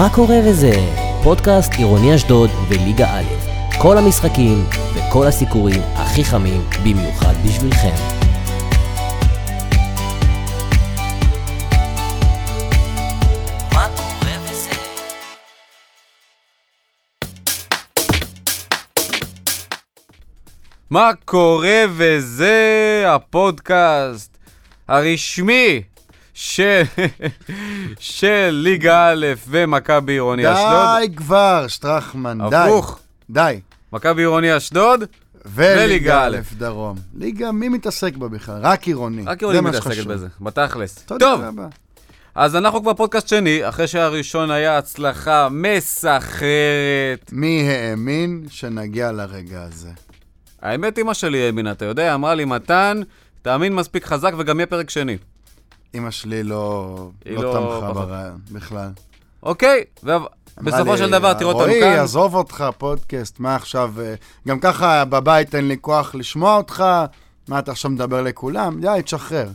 מה קורה וזה? פודקאסט עירוני אשדוד וליגה א'. כל המשחקים וכל הסיקורים הכי חמים במיוחד בשבילכם. מה קורה וזה? הפודקאסט הרשמי של, של ליגה א' ומכבי עירוני אשדוד. די כבר, שטרחמן, די. הפוך, די. מכבי עירוני אשדוד, וליגה א'. דרום. ליגה, מי מתעסק בה בכלל? רק עירוני. רק עירוני מתעסקת. בזה, בתכלס. טוב. אז אנחנו כבר פודקאסט שני, אחרי שהראשון היה הצלחה מסחררת. מי האמין שנגיע לרגע הזה? האמת, אמא שלי האמינה, אתה יודע, אמרה לי, מתן, תאמין מספיק חזק וגם יהיה פרק שני. אמא שלי לא, לא לא תמכה. ברעיון בכלל. אוקיי, ובסופו אמרה של דבר, תראו אותנו רועי, כאן. עזוב אותך, פודקאסט, מה עכשיו? אה, גם ככה בבית אין לי כוח לשמוע אותך, מה אתה עכשיו מדבר לכולם? די, תשחרר.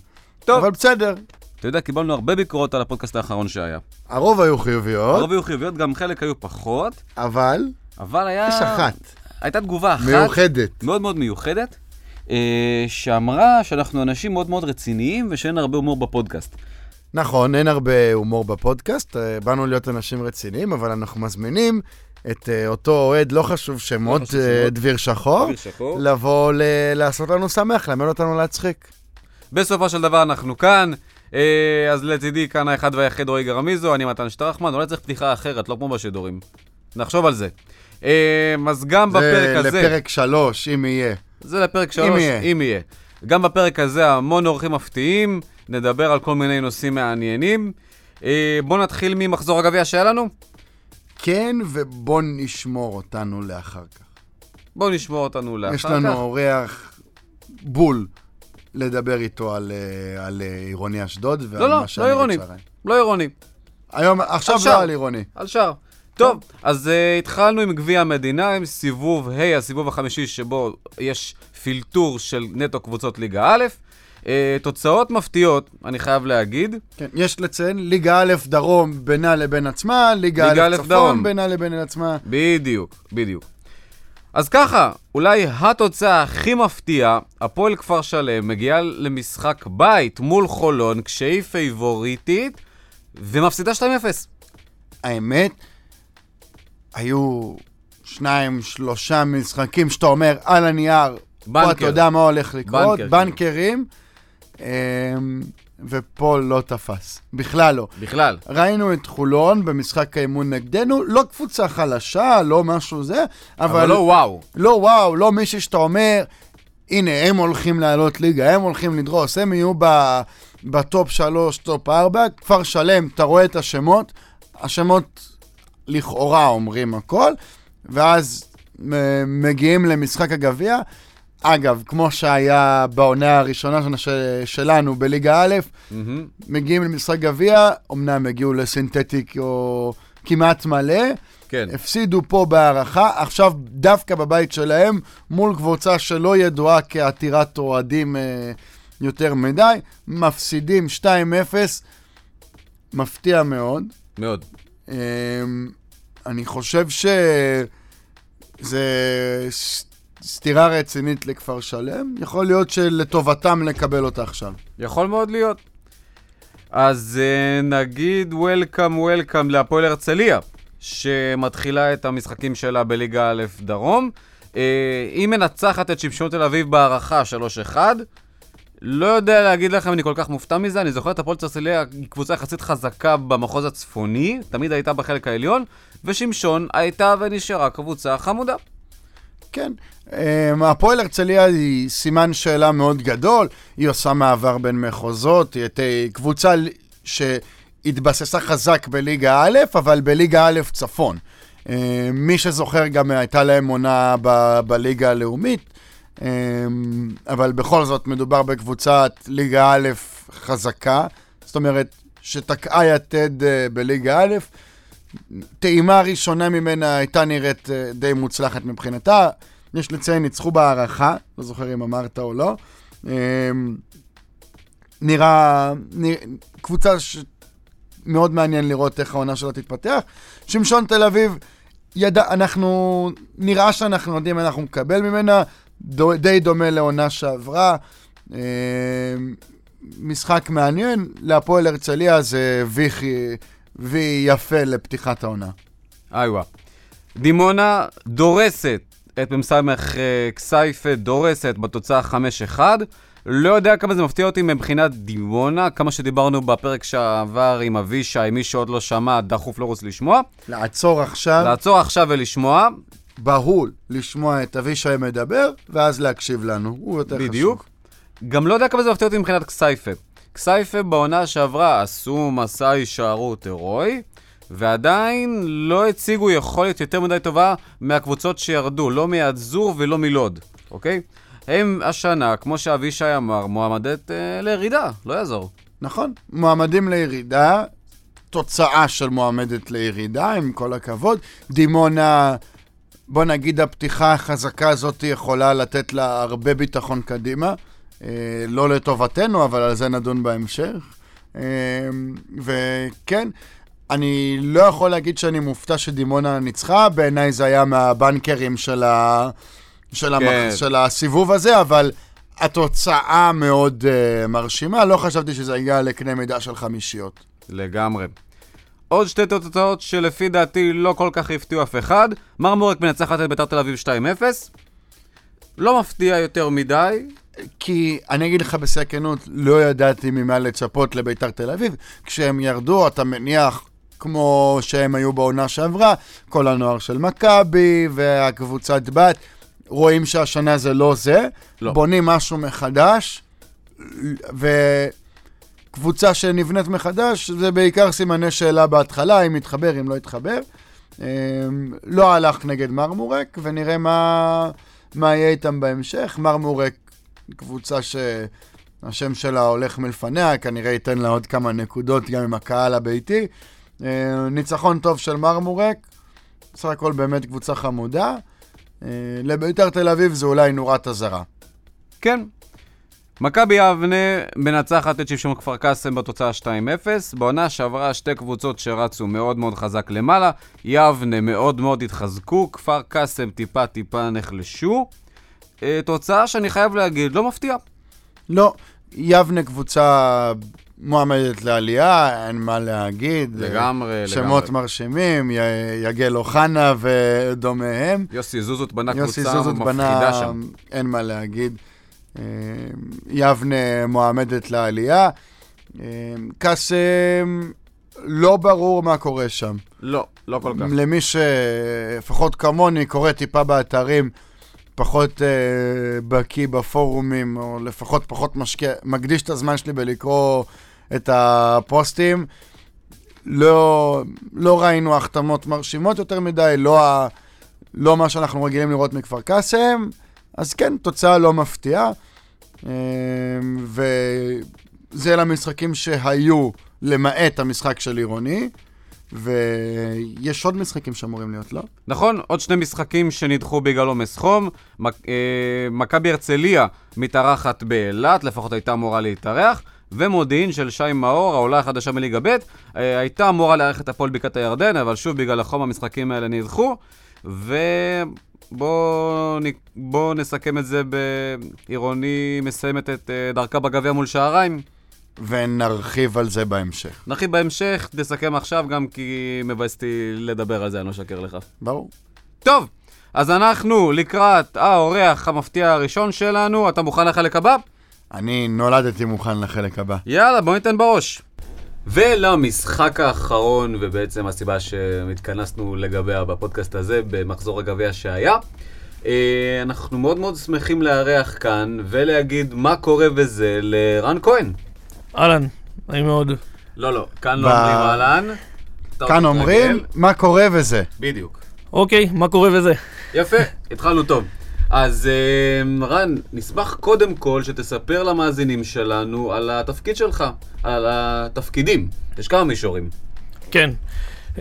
טוב. אבל בסדר, אתה יודע, קיבלנו הרבה ביקורות על הפודקאסט האחרון שהיה. הרוב היו חיוביות, הרוב היו חיוביות, גם חלק היו פחות, אבל אבל היה... יש אחת, הייתה תגובה אחת. מיוחדת. מאוד מאוד מיוחדת, שאמרה שאנחנו אנשים מאוד מאוד רציניים ושאין הרבה הומור בפודקאסט. נכון, אין הרבה הומור בפודקאסט, אה, באנו להיות אנשים רציניים, אבל אנחנו מזמינים את אה, אותו אוהד, לא חשוב שמות, חשוב אה, שמות. דביר שחור, שחור. לבוא ל- לעשות לנו שמח, ללמד אותנו להצחיק. בסופו של דבר אנחנו כאן, אה, אז לצידי כאן האחד והיחיד רועי גרמיזו, אני מתן שטרחמן, אולי צריך פתיחה אחרת, לא כמו בשידורים. נחשוב על זה. אה, אז גם בפרק זה הזה... לפרק שלוש, אם יהיה. זה לפרק שלוש, יהיה. אם יהיה. גם בפרק הזה המון אורחים מפתיעים, נדבר על כל מיני נושאים מעניינים. אה, בואו נתחיל ממחזור הגביע שהיה לנו. כן, ובוא נשמור אותנו לאחר כך. בואו נשמור אותנו לאחר יש לנו כך. אורח בול לדבר איתו על, אה, על אה, עירוני אשדוד ועל לא, לא, מה שאני לא עירוני. לא עירוני, היום, עכשיו עכשיו. לא על עירוני. על שער. טוב, אז uh, התחלנו עם גביע המדינה, עם סיבוב ה', הסיבוב החמישי שבו יש פילטור של נטו קבוצות ליגה א'. Uh, תוצאות מפתיעות, אני חייב להגיד. כן, יש לציין, ליגה א' דרום בינה לבין עצמה, ליגה ליגה א' צפון דרום. בינה לבין עצמה. בדיוק, בדיוק. אז ככה, אולי התוצאה הכי מפתיעה, הפועל כפר שלם מגיעה למשחק בית מול חולון כשהיא פייבוריטית ומפסידה 2-0. האמת, היו שניים, שלושה משחקים שאתה אומר, על הנייר, פה בנקר. אתה יודע מה הולך לקרות, בנקר, בנקרים, אמ, ופה לא תפס, בכלל לא. בכלל. ראינו את חולון במשחק האימון נגדנו, לא קבוצה חלשה, לא משהו זה, אבל, אבל לא וואו. לא וואו, לא מישהו שאתה אומר, הנה, הם הולכים לעלות ליגה, הם הולכים לדרוס, הם יהיו ב, ב top 3, top 4, כפר שלם, אתה רואה את השמות, השמות לכאורה אומרים הכל, ואז מ- מגיעים למשחק הגביע. אגב, כמו שהיה בעונה הראשונה שנה ש- שלנו בליגה א', מהמם. מגיעים למשחק גביע, אמנם הגיעו לסינתטיק או כמעט מלא, כן. הפסידו פה בהארכה, עכשיו דווקא בבית שלהם, מול קבוצה שלא ידועה כעתירת אוהדים אה, יותר מדי, מפסידים 2-0, מפתיע מאוד. מאוד. אה, אני חושב שזה סתירה רצינית לכפר שלם, יכול להיות שלטובתם לקבל אותה עכשיו. יכול מאוד להיות. אז uh, נגיד וולקאם וולקאם להפועל הרצליה, שמתחילה את המשחקים שלה בליגה א' דרום. Uh, היא מנצחת את שמשון תל אביב בהערכה 3-1. לא יודע להגיד לכם, אני כל כך מופתע מזה, אני זוכר את הפועל הרצליה היא קבוצה יחסית חזקה במחוז הצפוני, תמיד הייתה בחלק העליון, ושמשון הייתה ונשארה קבוצה חמודה. כן. Um, הפועל הרצליה היא סימן שאלה מאוד גדול, היא עושה מעבר בין מחוזות, היא הייתה קבוצה שהתבססה חזק בליגה א', אבל בליגה א' צפון. Um, מי שזוכר גם הייתה להם עונה ב- בליגה הלאומית, אבל בכל זאת מדובר בקבוצת ליגה א' חזקה, זאת אומרת שתקעה יתד uh, בליגה א', טעימה ראשונה ממנה הייתה נראית אה, די מוצלחת מבחינתה. יש לציין, ניצחו בהערכה, לא זוכר אם אמרת או לא. אמ, נראה, נראה קבוצה מאוד מעניין לראות איך העונה שלה תתפתח. שמשון תל אביב, ידע, אנחנו, נראה שאנחנו יודעים מה אנחנו נקבל ממנה, דו, די דומה לעונה שעברה. אה, משחק מעניין, להפועל הרצליה זה וי יפה לפתיחת העונה. איווה. דימונה דורסת את מ"ס כסייפה, דורסת בתוצאה 5-1. לא יודע כמה זה מפתיע אותי מבחינת דימונה, כמה שדיברנו בפרק שעבר עם אבישי, מי שעוד לא שמע, דחוף רוצה לשמוע. לעצור עכשיו, לעצור עכשיו ולשמוע, בהול, לשמוע את אבישי מדבר, ואז להקשיב לנו. הוא יותר חשוב. בדיוק. גם לא יודע כמה זה מפתיע אותי מבחינת כסייפה. כסייפה בעונה שעברה עשו מסע הישארות הירואי, ועדיין לא הציגו יכולת יותר מדי טובה מהקבוצות שירדו, לא מהדזור ולא מלוד, אוקיי? הם השנה, כמו שאבישי אמר, מועמדת אה, לירידה, לא יעזור. נכון, מועמדים לירידה, תוצאה של מועמדת לירידה, עם כל הכבוד. דימונה, בוא נגיד, הפתיחה החזקה הזאת יכולה לתת לה הרבה ביטחון קדימה. אה, לא לטובתנו, אבל על זה נדון בהמשך. אה, וכן, אני לא יכול להגיד שאני מופתע שדימונה ניצחה, בעיניי זה היה מהבנקרים של, ה... של, כן. המח... של הסיבוב הזה, אבל התוצאה מאוד uh, מרשימה, לא חשבתי שזה יגיע לקנה מידה של חמישיות. לגמרי. עוד שתי תוצאות שלפי דעתי לא כל כך הפתיעו אף אחד. מרמורק מנצחת את ביתר תל אביב 2-0. לא מפתיע יותר מדי. כי אני אגיד לך בסכנות, לא ידעתי ממה לצפות לביתר תל אביב. כשהם ירדו, אתה מניח, כמו שהם היו בעונה שעברה, כל הנוער של מכבי והקבוצת בת, רואים שהשנה זה לא זה, לא. בונים משהו מחדש, וקבוצה שנבנית מחדש, זה בעיקר סימני שאלה בהתחלה, אם יתחבר, אם לא יתחבר. אמ, לא הלך נגד מרמורק, ונראה מה, מה יהיה איתם בהמשך. מרמורק, קבוצה שהשם שלה הולך מלפניה, כנראה ייתן לה עוד כמה נקודות גם עם הקהל הביתי. אה, ניצחון טוב של מרמורק, בסך הכל באמת קבוצה חמודה. אה, לביתר תל אביב זה אולי נורת אזהרה. כן. מכבי יבנה מנצחת את שמשון כפר קאסם בתוצאה 2-0. בעונה שעברה שתי קבוצות שרצו מאוד מאוד חזק למעלה. יבנה מאוד מאוד התחזקו, כפר קאסם טיפה טיפה נחלשו. אה, תוצאה שאני חייב להגיד, לא מפתיעה. לא, יבנה קבוצה מועמדת לעלייה, אין מה להגיד. לגמרי, שמות לגמרי. מרשימים, י- יגל אוחנה ודומיהם. יוסי זוזות בנה יוסי קבוצה זוזות מפחידה בנה, שם. אין מה להגיד. אה, יבנה מועמדת לעלייה. אה, קאסם, לא ברור מה קורה שם. לא, לא כל כך. למי שלפחות כמוני קורא טיפה באתרים, פחות אה, בקיא בפורומים, או לפחות פחות משקיע, מקדיש את הזמן שלי בלקרוא את הפוסטים. לא, לא ראינו החתמות מרשימות יותר מדי, לא, ה, לא מה שאנחנו רגילים לראות מכפר קאסם, אז כן, תוצאה לא מפתיעה. אה, וזה למשחקים שהיו, למעט המשחק של עירוני. ויש עוד משחקים שאמורים להיות, לא? נכון, עוד שני משחקים שנדחו בגלל עומס חום. אה, מכבי הרצליה מתארחת באילת, לפחות הייתה אמורה להתארח. ומודיעין של שי מאור, העולה החדשה מליגה ב', אה, הייתה אמורה לארח את הפועל בקעת הירדן, אבל שוב בגלל החום המשחקים האלה נדחו. ובואו בוא נסכם את זה בעירוני מסיימת את אה, דרכה בגביע מול שעריים. ונרחיב על זה בהמשך. נרחיב בהמשך, נסכם עכשיו גם כי מבאס אותי לדבר על זה, אני לא אשקר לך. ברור. טוב, אז אנחנו לקראת האורח המפתיע הראשון שלנו. אתה מוכן לחלק הבא? אני נולדתי מוכן לחלק הבא. יאללה, בוא ניתן בראש. ולמשחק האחרון, ובעצם הסיבה שהתכנסנו לגביה בפודקאסט הזה, במחזור הגביע שהיה, אה, אנחנו מאוד מאוד שמחים לארח כאן ולהגיד מה קורה וזה לרן כהן. אהלן, נעים מאוד. לא, לא, כאן לא אומרים אהלן. כאן אומרים? מה קורה וזה. בדיוק. אוקיי, מה קורה וזה? יפה, התחלנו טוב. אז אה, רן, נשמח קודם כל שתספר למאזינים שלנו על התפקיד שלך, על התפקידים. יש כמה מישורים. כן.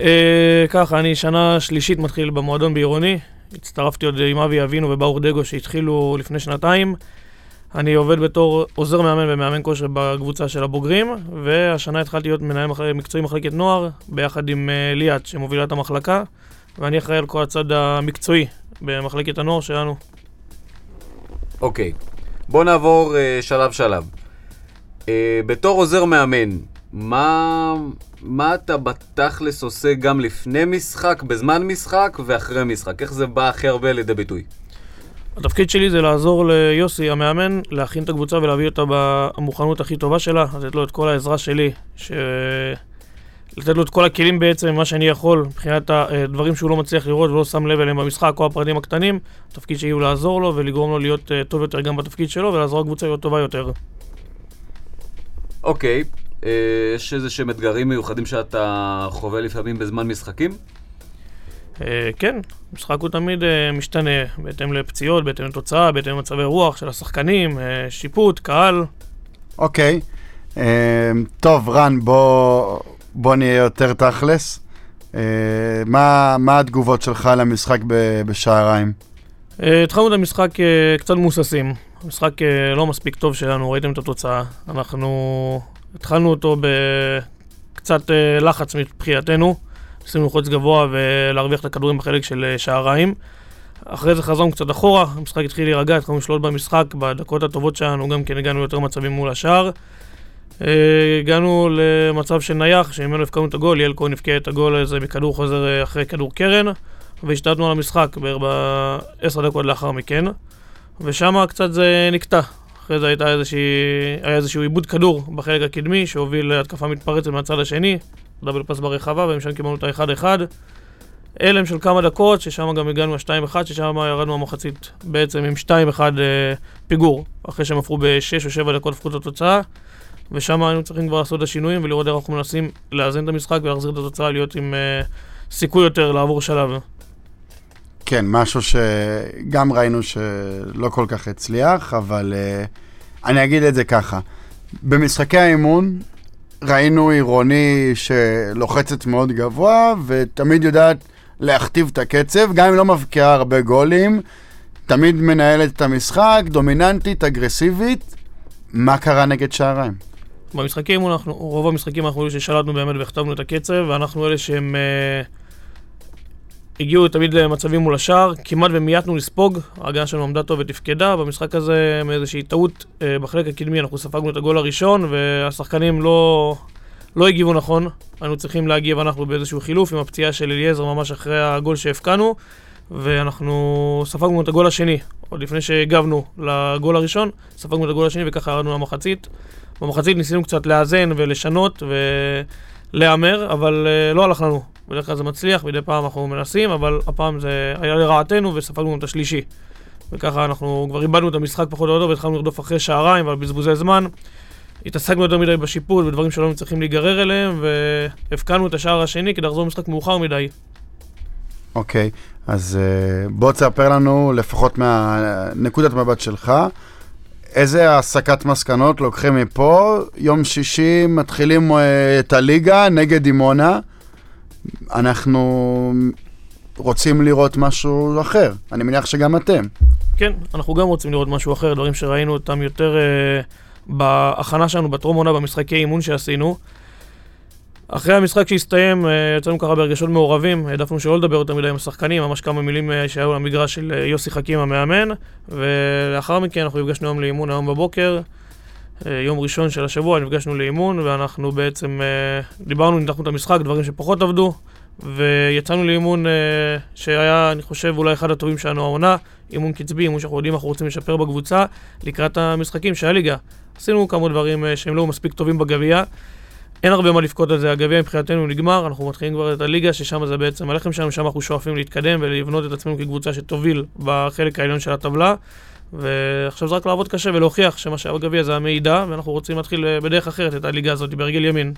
אה, ככה, אני שנה שלישית מתחיל במועדון בעירוני. הצטרפתי עוד עם אבי אבינו וברוך דגו שהתחילו לפני שנתיים. אני עובד בתור עוזר מאמן ומאמן כושר בקבוצה של הבוגרים, והשנה התחלתי להיות מנהל מח- מקצועי מחלקת נוער, ביחד עם אה, ליאת, שמובילה את המחלקה, ואני אחראי על כל הצד המקצועי במחלקת הנוער שלנו. אוקיי, בוא נעבור אה, שלב-שלב. אה, בתור עוזר מאמן, מה, מה אתה בתכלס עושה גם לפני משחק, בזמן משחק ואחרי משחק? איך זה בא הכי הרבה לידי ביטוי? התפקיד שלי זה לעזור ליוסי, המאמן, להכין את הקבוצה ולהביא אותה במוכנות הכי טובה שלה, לתת לו את כל העזרה שלי, ש... לתת לו את כל הכלים בעצם, מה שאני יכול, מבחינת הדברים שהוא לא מצליח לראות ולא שם לב אליהם במשחק או הפרטים הקטנים, התפקיד שלי הוא לעזור לו ולגרום לו להיות אה, טוב יותר גם בתפקיד שלו ולעזור לקבוצה להיות טובה יותר. אוקיי, אה, יש איזה שהם אתגרים מיוחדים שאתה חווה לפעמים בזמן משחקים? אה, כן, משחק הוא תמיד אה, משתנה, בהתאם לפציעות, בהתאם לתוצאה, בהתאם למצבי רוח של השחקנים, אה, שיפוט, קהל. אוקיי. אה, טוב, רן, בוא, בוא נהיה יותר תכלס. אה, מה, מה התגובות שלך למשחק בשעריים? אה, התחלנו את המשחק אה, קצת מבוססים. המשחק אה, לא מספיק טוב שלנו, ראיתם את התוצאה. אנחנו התחלנו אותו בקצת לחץ מבחינתנו. ניסינו ללחוץ גבוה ולהרוויח את הכדורים בחלק של שעריים. אחרי זה חזרנו קצת אחורה, המשחק התחיל להירגע, התחלנו לשלוט במשחק, בדקות הטובות שלנו גם כן הגענו ליותר מצבים מול השער. אה, הגענו למצב של נייח, שממנו הפקענו את הגול, ליאל כהן הבקיע את הגול הזה מכדור חוזר אה, אחרי כדור קרן. והשתלטנו על המשחק בעשר דקות לאחר מכן, ושם קצת זה נקטע. אחרי זה הייתה איזושהי, היה איזשהו עיבוד כדור בחלק הקדמי שהוביל להתקפה מתפרצת מהצד השני, דאבל פס ברחבה, ומשם קיבלנו את ה-1-1. הלם של כמה דקות, ששם גם הגענו ל-2-1, ששם ירדנו המחצית בעצם עם 2-1 אה, פיגור, אחרי שהם הפכו ב-6 או 7 דקות הפכו את התוצאה, ושם היינו צריכים כבר לעשות את השינויים ולראות איך אנחנו מנסים לאזן את המשחק ולהחזיר את התוצאה, להיות עם אה, סיכוי יותר לעבור שלב. כן, משהו שגם ראינו שלא כל כך הצליח, אבל uh, אני אגיד את זה ככה. במשחקי האימון ראינו עירוני שלוחצת מאוד גבוה, ותמיד יודעת להכתיב את הקצב, גם אם לא מבקיעה הרבה גולים, תמיד מנהלת את המשחק, דומיננטית, אגרסיבית. מה קרה נגד שעריים? במשחקים, אנחנו, רוב המשחקים אנחנו אלה ששלטנו באמת והכתבנו את הקצב, ואנחנו אלה שהם אה, הגיעו תמיד למצבים מול השער, כמעט ומייתנו לספוג, ההגנה שלנו עמדה טוב ותפקדה, במשחק הזה מאיזושהי טעות אה, בחלק הקדמי אנחנו ספגנו את הגול הראשון, והשחקנים לא, לא הגיבו נכון, היינו צריכים להגיב אנחנו באיזשהו חילוף עם הפציעה של אליעזר ממש אחרי הגול שהפקענו, ואנחנו ספגנו את הגול השני, עוד לפני שהגבנו לגול הראשון, ספגנו את הגול השני וככה ירדנו למחצית. במחצית ניסינו קצת לאזן ולשנות ולהמר, אבל uh, לא הלך לנו. בדרך כלל זה מצליח, מדי פעם אנחנו מנסים, אבל הפעם זה היה לרעתנו וספגנו גם את השלישי. וככה אנחנו כבר איבדנו את המשחק פחות או יותר והתחלנו לרדוף אחרי שעריים ועל בזבוזי זמן. התעסקנו יותר מדי בשיפוט ודברים שלא צריכים להיגרר אליהם, והפקענו את השער השני כדי לחזור למשחק מאוחר מדי. אוקיי, אז uh, בוא תספר לנו, לפחות מהנקודת מבט שלך, איזה הסקת מסקנות לוקחים מפה? יום שישי מתחילים uh, את הליגה נגד דימונה. אנחנו רוצים לראות משהו אחר. אני מניח שגם אתם. כן, אנחנו גם רוצים לראות משהו אחר, דברים שראינו אותם יותר uh, בהכנה שלנו בטרום עונה, במשחקי אימון שעשינו. אחרי המשחק שהסתיים, uh, יצאנו ככה ברגשות מעורבים, העדפנו שלא לדבר יותר מדי עם השחקנים, ממש כמה מילים uh, שהיו למגרש של uh, יוסי חכים המאמן, ולאחר מכן אנחנו נפגשנו היום לאימון היום בבוקר, יום ראשון של השבוע, נפגשנו לאימון, ואנחנו בעצם דיברנו, ניתחנו את המשחק, דברים שפחות עבדו, ויצאנו לאימון שהיה, אני חושב, אולי אחד הטובים שלנו העונה, אימון קצבי, אימון שאנחנו יודעים אנחנו רוצים לשפר בקבוצה, לקראת המשחקים של הליגה. עשינו כמה דברים שהם לא מספיק טובים בגביע. אין הרבה מה לבכות על זה, הגביע מבחינתנו נגמר, אנחנו מתחילים כבר את הליגה, ששם זה בעצם הלחם שלנו, שם אנחנו שואפים להתקדם ולבנות את עצמנו כקבוצה שתוביל בחלק העליון של הטבלה. ועכשיו זה רק לעבוד קשה ולהוכיח שמה שהיה בגביע זה המידע, ואנחנו רוצים להתחיל אה, בדרך אחרת את הליגה הזאת, ברגל ימין.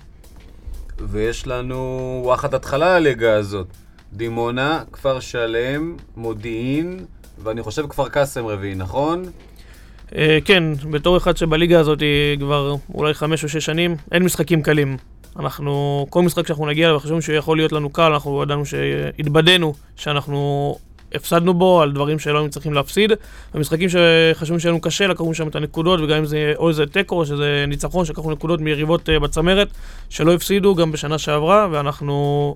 ויש לנו וואחד התחלה לליגה הזאת. דימונה, כפר שלם, מודיעין, ואני חושב כפר קאסם רביעי, נכון? אה, כן, בתור אחד שבליגה הזאת כבר אולי חמש או שש שנים, אין משחקים קלים. אנחנו, כל משחק שאנחנו נגיע אליו, חשבנו שהוא יכול להיות לנו קל, אנחנו ידענו שהתבדינו שאנחנו הפסדנו בו, על דברים שלא היינו צריכים להפסיד. במשחקים שחשבנו שיהיה לנו קשה, לקחנו שם את הנקודות, וגם אם זה או איזה תיקו או שזה ניצחון, שלקחנו נקודות מיריבות אה, בצמרת, שלא הפסידו גם בשנה שעברה, ואנחנו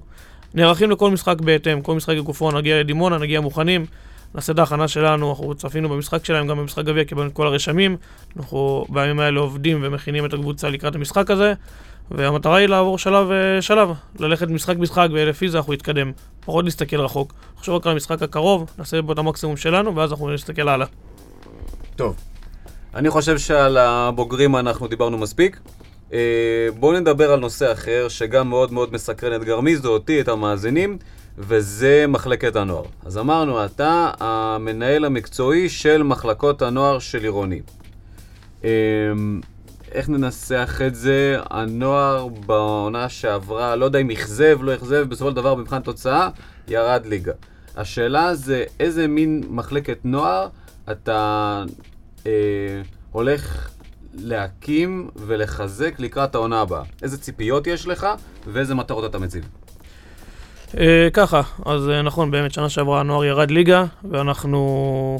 נערכים לכל משחק בהתאם. כל משחק לגופו נגיע לדימונה, נגיע מוכנים. נעשה את ההכנה שלנו, אנחנו צפינו במשחק שלהם, גם במשחק גביע קיבלנו את כל הרשמים. אנחנו בימים האלה עובדים ומכינים את הקבוצה לקראת המשחק הזה, והמטרה היא לעבור שלב אה, ללכת משחק-משחק, ולפי זה אנחנו נתקדם. פחות להסתכל רחוק. נחשוב רק על המשחק הקרוב, נעשה בו את המקסימום שלנו, ואז אנחנו נסתכל הלאה. טוב. אני חושב שעל הבוגרים אנחנו דיברנו מספיק. אה, בואו נדבר על נושא אחר, שגם מאוד מאוד מסקרן את גרמיזו, אותי, את המאזינים, וזה מחלקת הנוער. אז אמרנו, אתה המנהל המקצועי של מחלקות הנוער של עירוני. אה, איך ננסח את זה? הנוער בעונה שעברה, לא יודע אם אכזב, לא אכזב, בסופו של דבר במבחן תוצאה, ירד ליגה. השאלה זה איזה מין מחלקת נוער אתה אה, הולך להקים ולחזק לקראת העונה הבאה. איזה ציפיות יש לך ואיזה מטרות אתה מציב. אה, ככה, אז אה, נכון, באמת, שנה שעברה הנוער ירד ליגה, ואנחנו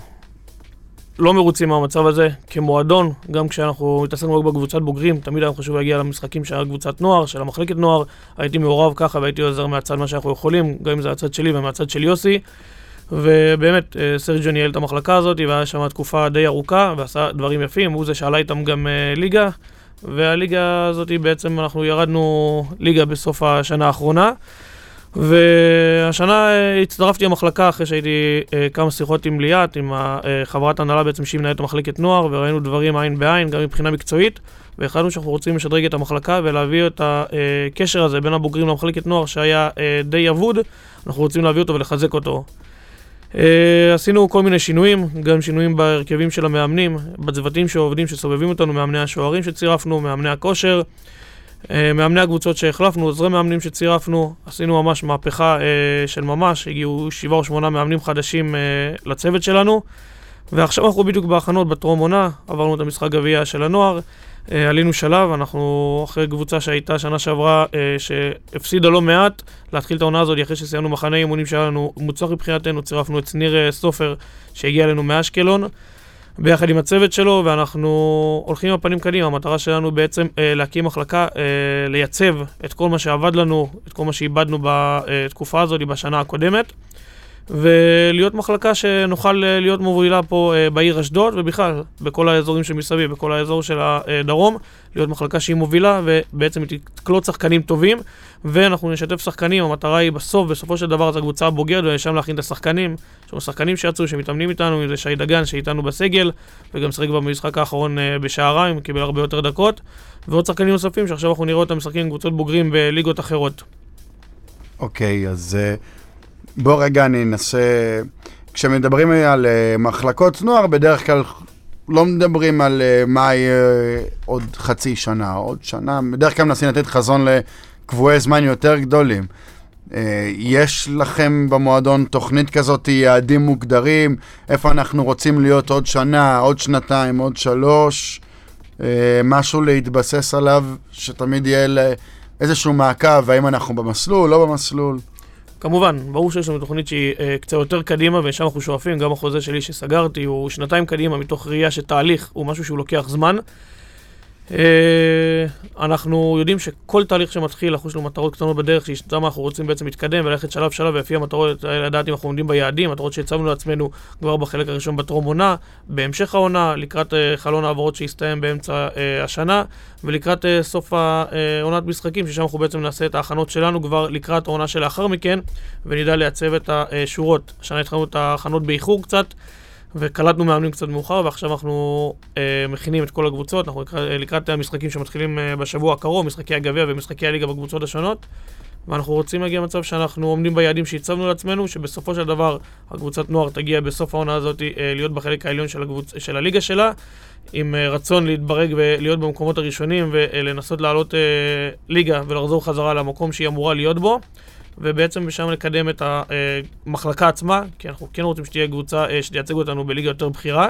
לא מרוצים מהמצב הזה כמועדון, גם כשאנחנו התעסקנו רק בקבוצת בוגרים, תמיד היה חשוב להגיע למשחקים של הקבוצת נוער, של המחלקת נוער, הייתי מעורב ככה והייתי עוזר מהצד מה שאנחנו יכולים, גם אם זה הצד שלי ומהצד של יוסי. ובאמת, אה, סרג'ו ניהל את המחלקה הזאת, והיה שם תקופה די ארוכה, ועשה דברים יפים, הוא זה שעלה איתם גם ליגה, והליגה הזאת בעצם אנחנו ירדנו ליגה בסוף השנה האחרונה. והשנה אה, הצטרפתי למחלקה אחרי שהייתי אה, כמה שיחות עם ליאת, עם חברת הנהלה בעצם שהיא מנהלת המחלקת נוער, וראינו דברים עין בעין, גם מבחינה מקצועית, והחלטנו שאנחנו רוצים לשדרג את המחלקה ולהביא את הקשר הזה בין הבוגרים למחלקת נוער שהיה אה, די אבוד, אנחנו רוצים להביא אותו ולחזק אותו. עשינו כל מיני שינויים, גם שינויים בהרכבים של המאמנים, בצוותים שעובדים, שסובבים אותנו, מאמני השוערים שצירפנו, מאמני הכושר. אה, מאמני הקבוצות שהחלפנו, עוזרי מאמנים שצירפנו, עשינו ממש מהפכה אה, של ממש, הגיעו שבעה או שמונה מאמנים חדשים אה, לצוות שלנו, ועכשיו אנחנו בדיוק בהכנות בטרום עונה, עברנו את המשחק גביע של הנוער, עלינו שלב, אנחנו אחרי קבוצה שהייתה שנה שעברה, שהפסידה לא מעט, להתחיל את העונה הזאת אחרי שסיימנו מחנה אימונים שהיה לנו מוצלח מבחינתנו, צירפנו את שניר סופר שהגיע אלינו מאשקלון. ביחד עם הצוות שלו, ואנחנו הולכים עם הפנים קדימה. המטרה שלנו בעצם אה, להקים מחלקה, אה, לייצב את כל מה שעבד לנו, את כל מה שאיבדנו בתקופה הזאת, בשנה הקודמת, ולהיות מחלקה שנוכל אה, להיות מובילה פה אה, בעיר אשדוד, ובכלל, בכל האזורים שמסביב, בכל האזור של הדרום, להיות מחלקה שהיא מובילה, ובעצם היא תקלוט שחקנים טובים, ואנחנו נשתף שחקנים, המטרה היא בסוף, בסופו של דבר, זו הקבוצה הבוגרת, ושם להכין את השחקנים. יש לנו שחקנים שיצאו, שמתאמנים איתנו, אם זה שי דגן, שאיתנו בסגל, וגם שחק במשחק האחרון אה, בשעריים, קיבל הרבה יותר דקות, ועוד שחקנים נוספים שעכשיו אנחנו נראה אותם משחקים עם קבוצות בוגרים בליגות אחרות. אוקיי, okay, אז בוא רגע אני אנסה... כשמדברים על מחלקות נוער, בדרך כלל לא מדברים על uh, מה יהיה עוד חצי שנה, עוד שנה, בדרך כלל מנסים לתת חזון לקבועי זמן יותר גדולים. Uh, יש לכם במועדון תוכנית כזאת, יעדים מוגדרים, איפה אנחנו רוצים להיות עוד שנה, עוד שנתיים, עוד שלוש, משהו להתבסס עליו, שתמיד יהיה איזשהו מעקב, האם אנחנו במסלול, לא במסלול? כמובן, ברור שיש לנו תוכנית שהיא אה, קצת יותר קדימה, ושם אנחנו שואפים, גם החוזה שלי שסגרתי הוא שנתיים קדימה, מתוך ראייה שתהליך הוא משהו שהוא לוקח זמן. אה, אנחנו יודעים שכל תהליך שמתחיל, אנחנו יש לנו מטרות קטנות בדרך, שאיתן אנחנו רוצים בעצם להתקדם וללכת שלב שלב, ולפי המטרות האלה לדעת אם אנחנו עומדים ביעדים, מטרות שהצבנו לעצמנו כבר בחלק הראשון בטרום עונה, בהמשך העונה, לקראת אה, חלון העברות שהסתיים באמצע אה, השנה, ולקראת סוף עונת משחקים, ששם אנחנו בעצם נעשה את ההכנות שלנו כבר לקראת העונה שלאחר מכן, ונדע לייצב את השורות. השנה התחלנו את ההכנות באיחור קצת. וקלטנו מאמנים קצת מאוחר, ועכשיו אנחנו אה, מכינים את כל הקבוצות, אנחנו לקראת, אה, לקראת המשחקים שמתחילים אה, בשבוע הקרוב, משחקי הגביע ומשחקי הליגה בקבוצות השונות, ואנחנו רוצים להגיע למצב שאנחנו עומדים ביעדים שהצבנו לעצמנו, שבסופו של דבר הקבוצת נוער תגיע בסוף העונה הזאת אה, להיות בחלק העליון של, הקבוצ... של הליגה שלה, עם אה, רצון להתברג ולהיות במקומות הראשונים ולנסות לעלות אה, ליגה ולחזור חזרה למקום שהיא אמורה להיות בו. ובעצם משם לקדם את המחלקה עצמה, כי אנחנו כן רוצים שתהיה קבוצה אה, שתייצג אותנו בליגה יותר בכירה.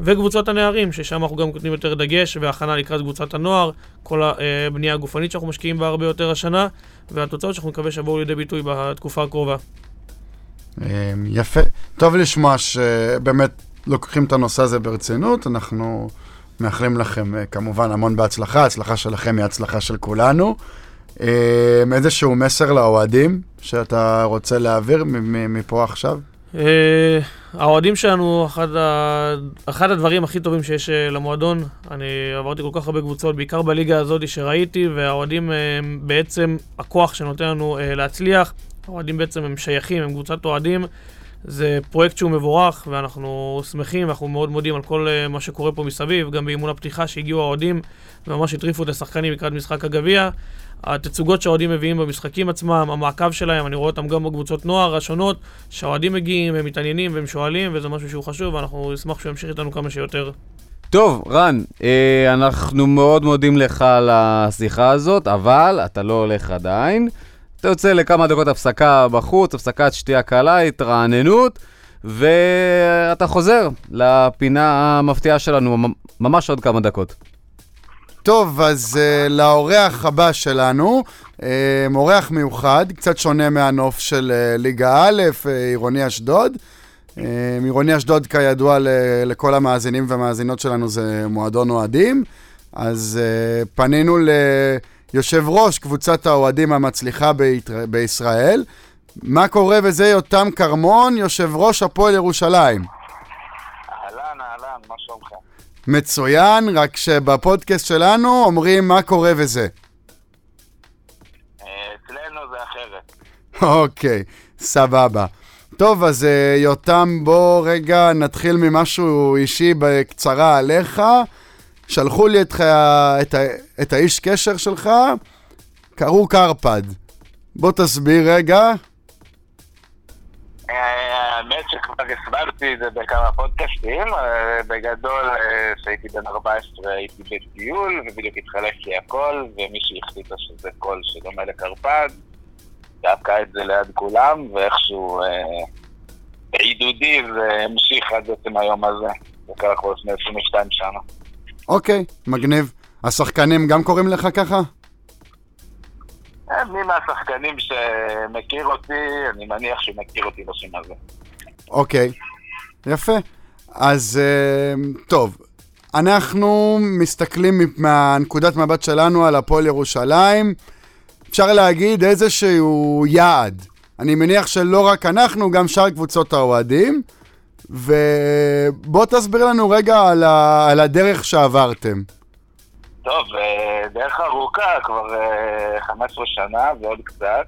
וקבוצות הנערים, ששם אנחנו גם נותנים יותר דגש והכנה לקראת קבוצת הנוער, כל הבנייה הגופנית שאנחנו משקיעים בה הרבה יותר השנה, והתוצאות שאנחנו מקווה שיבואו לידי ביטוי בתקופה הקרובה. אמ, יפה. טוב לשמוע שבאמת לוקחים את הנושא הזה ברצינות. אנחנו מאחלים לכם אה, כמובן המון בהצלחה. ההצלחה שלכם היא הצלחה של כולנו. אמ, איזשהו מסר לאוהדים שאתה רוצה להעביר מפה עכשיו? אה, האוהדים שלנו, אחד, הדברים הכי טובים שיש אה, למועדון, אני עברתי כל כך הרבה קבוצות, בעיקר בליגה הזאת שראיתי, והאוהדים הם בעצם הכוח שנותן לנו להצליח. האוהדים בעצם הם שייכים, הם קבוצת אוהדים. זה פרויקט שהוא מבורך, ואנחנו שמחים, אנחנו מאוד מודים על כל מה שקורה פה מסביב, גם באימון הפתיחה שהגיעו האוהדים, וממש הטריפו את השחקנים לקראת משחק הגביע. התצוגות שהאוהדים מביאים במשחקים עצמם, המעקב שלהם, אני רואה אותם גם בקבוצות נוער השונות, שהאוהדים מגיעים, הם מתעניינים והם שואלים, וזה משהו שהוא חשוב, ואנחנו נשמח שהוא ימשיך איתנו כמה שיותר. טוב, רן, אה, אנחנו מאוד מודים לך על השיחה הזאת, אבל אתה לא הולך עדיין. אתה יוצא לכמה דקות הפסקה בחוץ, הפסקת שתייה קלה, התרעננות, ואתה חוזר לפינה המפתיעה שלנו ממש עוד כמה דקות. טוב, אז uh, לאורח הבא שלנו, uh, אורח מיוחד, קצת שונה מהנוף של uh, ליגה א', uh, עירוני אשדוד. Uh, עירוני אשדוד, כידוע לכל המאזינים והמאזינות שלנו, זה מועדון אוהדים. אז uh, פנינו ליושב ראש קבוצת האוהדים המצליחה ביתר... בישראל. מה קורה וזה יותם כרמון, יושב ראש הפועל ירושלים. אהלן, אהלן, מה שלומך? מצוין, רק שבפודקאסט שלנו אומרים מה קורה וזה. אה, אצלנו זה אחרת. אוקיי, סבבה. טוב, אז אה, יותם, בוא רגע נתחיל ממשהו אישי בקצרה עליך. שלחו לי את, את, את האיש קשר שלך, קראו קרפד. בוא תסביר רגע. אה, האמת שכבר הסברתי את זה בכמה פודקאסטים, אה, בגדול כשהייתי בן 14 הייתי בטיול ובדיוק התחלק לי הכל ומישהי החליטה שזה קול שדומה לקרפד, דווקא את זה ליד כולם ואיכשהו אה, בעידודי זה המשיך עד עצם היום הזה, זה קרה כבר לפני 22 שנה. אוקיי, מגניב. השחקנים גם קוראים לך ככה? מי מהשחקנים שמכיר אותי, אני מניח שהוא מכיר אותי בשם הזה. אוקיי, יפה. אז טוב, אנחנו מסתכלים מהנקודת מבט שלנו על הפועל ירושלים. אפשר להגיד איזשהו יעד. אני מניח שלא רק אנחנו, גם שאר קבוצות האוהדים. ובוא תסביר לנו רגע על, ה... על הדרך שעברתם. טוב, דרך ארוכה, כבר 15 שנה ועוד קצת.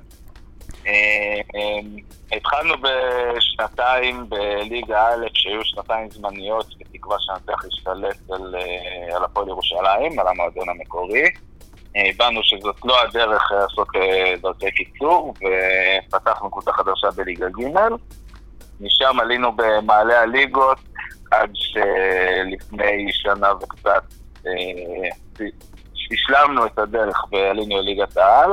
התחלנו בשנתיים בליגה א', שהיו שנתיים זמניות, בתקווה שנצליח להשתלט על, על הפועל ירושלים, על המועדון המקורי. הבנו שזאת לא הדרך לעשות דרכי קיצור, ופתחנו קבוצה חדשה בליגה ג'. משם עלינו במעלה הליגות, עד שלפני שנה וקצת השלמנו את הדרך ועלינו לליגת העל.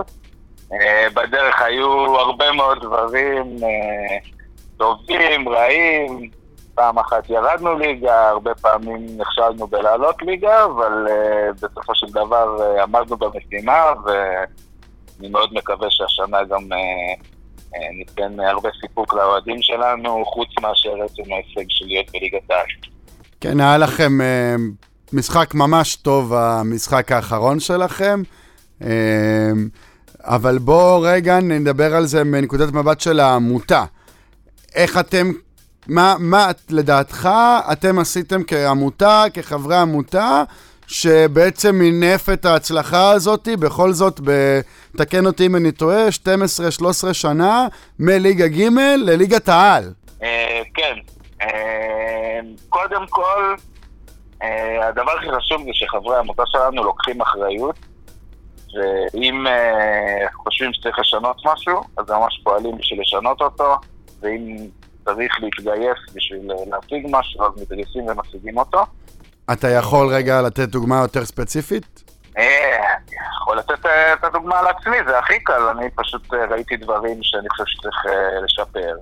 בדרך היו הרבה מאוד דברים טובים, רעים. פעם אחת ירדנו ליגה, הרבה פעמים נכשלנו בלעלות ליגה, אבל בסופו של דבר עמדנו במשימה, ואני מאוד מקווה שהשנה גם ניתן הרבה סיפוק לאוהדים שלנו, חוץ מאשר עצם ההישג של להיות בליגת העל. כן, היה לכם משחק ממש טוב, המשחק האחרון שלכם. אבל בואו רגע נדבר על זה מנקודת מבט של העמותה. איך אתם, מה, מה לדעתך אתם עשיתם כעמותה, כחברי עמותה, שבעצם מינף את ההצלחה הזאת, בכל זאת, תקן אותי אם אני טועה, 12-13 שנה, מליגה ג' לליגת העל. כן. קודם כל, הדבר הכי חשוב זה שחברי העמותה שלנו לוקחים אחריות, ואם חושבים שצריך לשנות משהו, אז ממש פועלים בשביל לשנות אותו, ואם צריך להתגייס בשביל להשיג משהו, אז מתגייסים ומשיגים אותו. אתה יכול רגע לתת דוגמה יותר ספציפית? יכול לתת את הדוגמה על עצמי, זה הכי קל. אני פשוט ראיתי דברים שאני חושב שצריך לשפר.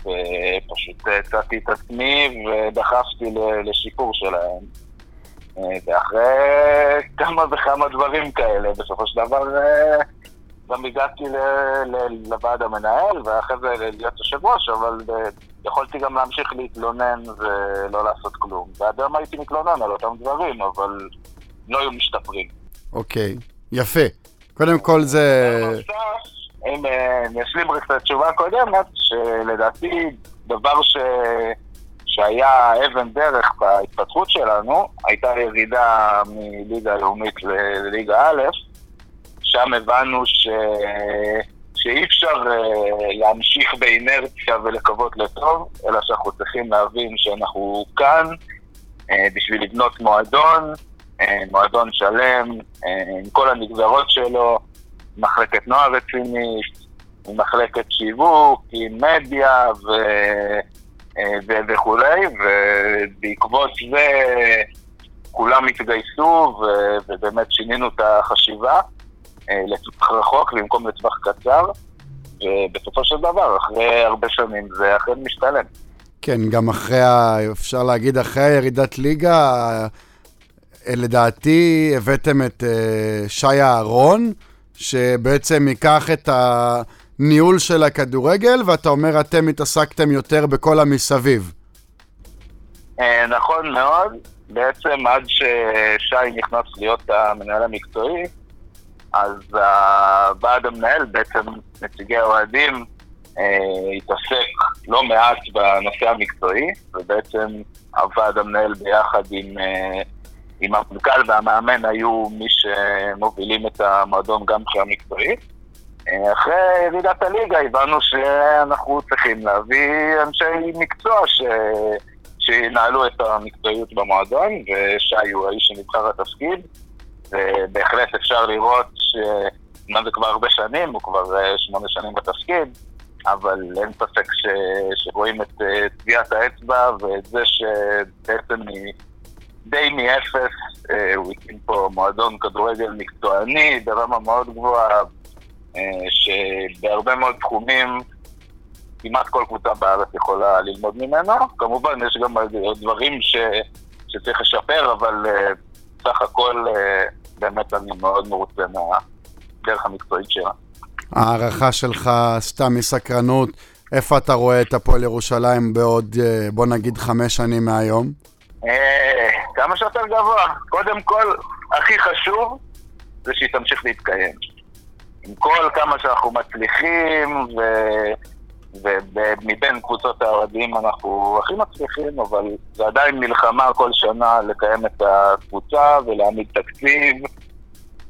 ופשוט הצעתי את עצמי ודחפתי לשיפור שלהם. ואחרי כמה וכמה דברים כאלה, בסופו של דבר גם הגעתי לוועד המנהל, ואחרי זה להיות יושב ראש, אבל אה, יכולתי גם להמשיך להתלונן ולא לעשות כלום. ועד היום הייתי מתלונן על אותם דברים, אבל לא היו משתפרים. אוקיי, יפה. קודם כל זה... בנוסף, אם אה, אני אשלים רק את התשובה הקודמת, שלדעתי דבר ש... שהיה אבן דרך בהתפתחות שלנו, הייתה ירידה מליגה לאומית לליגה א', שם הבנו ש... שאי אפשר אה, להמשיך באינרציה ולקוות לטוב, אלא שאנחנו צריכים להבין שאנחנו כאן אה, בשביל לבנות מועדון, אה, מועדון שלם, אה, עם כל הנגזרות שלו, מחלקת נוער רצינית, עם מחלקת שיווק, עם מדיה ו... אה, ו- וכולי, ובעקבות זה כולם התגייסו ו- ובאמת שינינו את החשיבה אה, לטווח רחוק במקום לטווח קצר, ובסופו של דבר, אחרי הרבה שנים זה אכן משתלם. כן, גם אחרי. אפשר להגיד, אחרי הירידת ליגה, אה, לדעתי הבאתם את שי אהרון, שבעצם ייקח את הניהול של הכדורגל, ואתה אומר, אתם התעסקתם יותר בכל המסביב. אה, נכון מאוד, בעצם עד ששי נכנס להיות המנהל המקצועי, אז הוועד המנהל, בעצם נציגי האוהדים, אה, התעסק לא מעט בנושא המקצועי, ובעצם הוועד המנהל ביחד עם, עם המנכ"ל והמאמן היו מי שמובילים את המועדון גם מבחינה מקצועית. אה, אחרי ירידת הליגה הבנו שאנחנו צריכים להביא אנשי מקצוע ש... שינהלו את המקצועיות במועדון, ושי הוא האיש שנבחר לתפקיד, ובהחלט אפשר לראות שאומנם זה כבר הרבה שנים, הוא כבר אה, שמונה שנים בתפקיד, אבל אין ספק ש... שרואים את אה, טביעת האצבע ואת זה שבעצם מ- די מאפס אה, הוא הקים פה מועדון כדורגל מקצועני ברמה מאוד גבוהה, אה, שבהרבה מאוד תחומים כמעט כל קבוצה בארץ יכולה ללמוד ממנו. כמובן, יש גם דברים ש... שצריך לשפר, אבל uh, סך הכל באמת אני מאוד מרוצה מהדרך המקצועית שלה. הערכה שלך, סתם מסקרנות, איפה אתה רואה את הפועל ירושלים בעוד, אה, בוא נגיד, חמש שנים מהיום? כמה שיותר גבוה. קודם כל, הכי חשוב זה שהיא תמשיך להתקיים. עם כל כמה שאנחנו מצליחים, ו... ומבין קבוצות האוהדים אנחנו הכי מצליחים, אבל זה עדיין מלחמה כל שנה לקיים את הקבוצה ולהעמיד תקציב,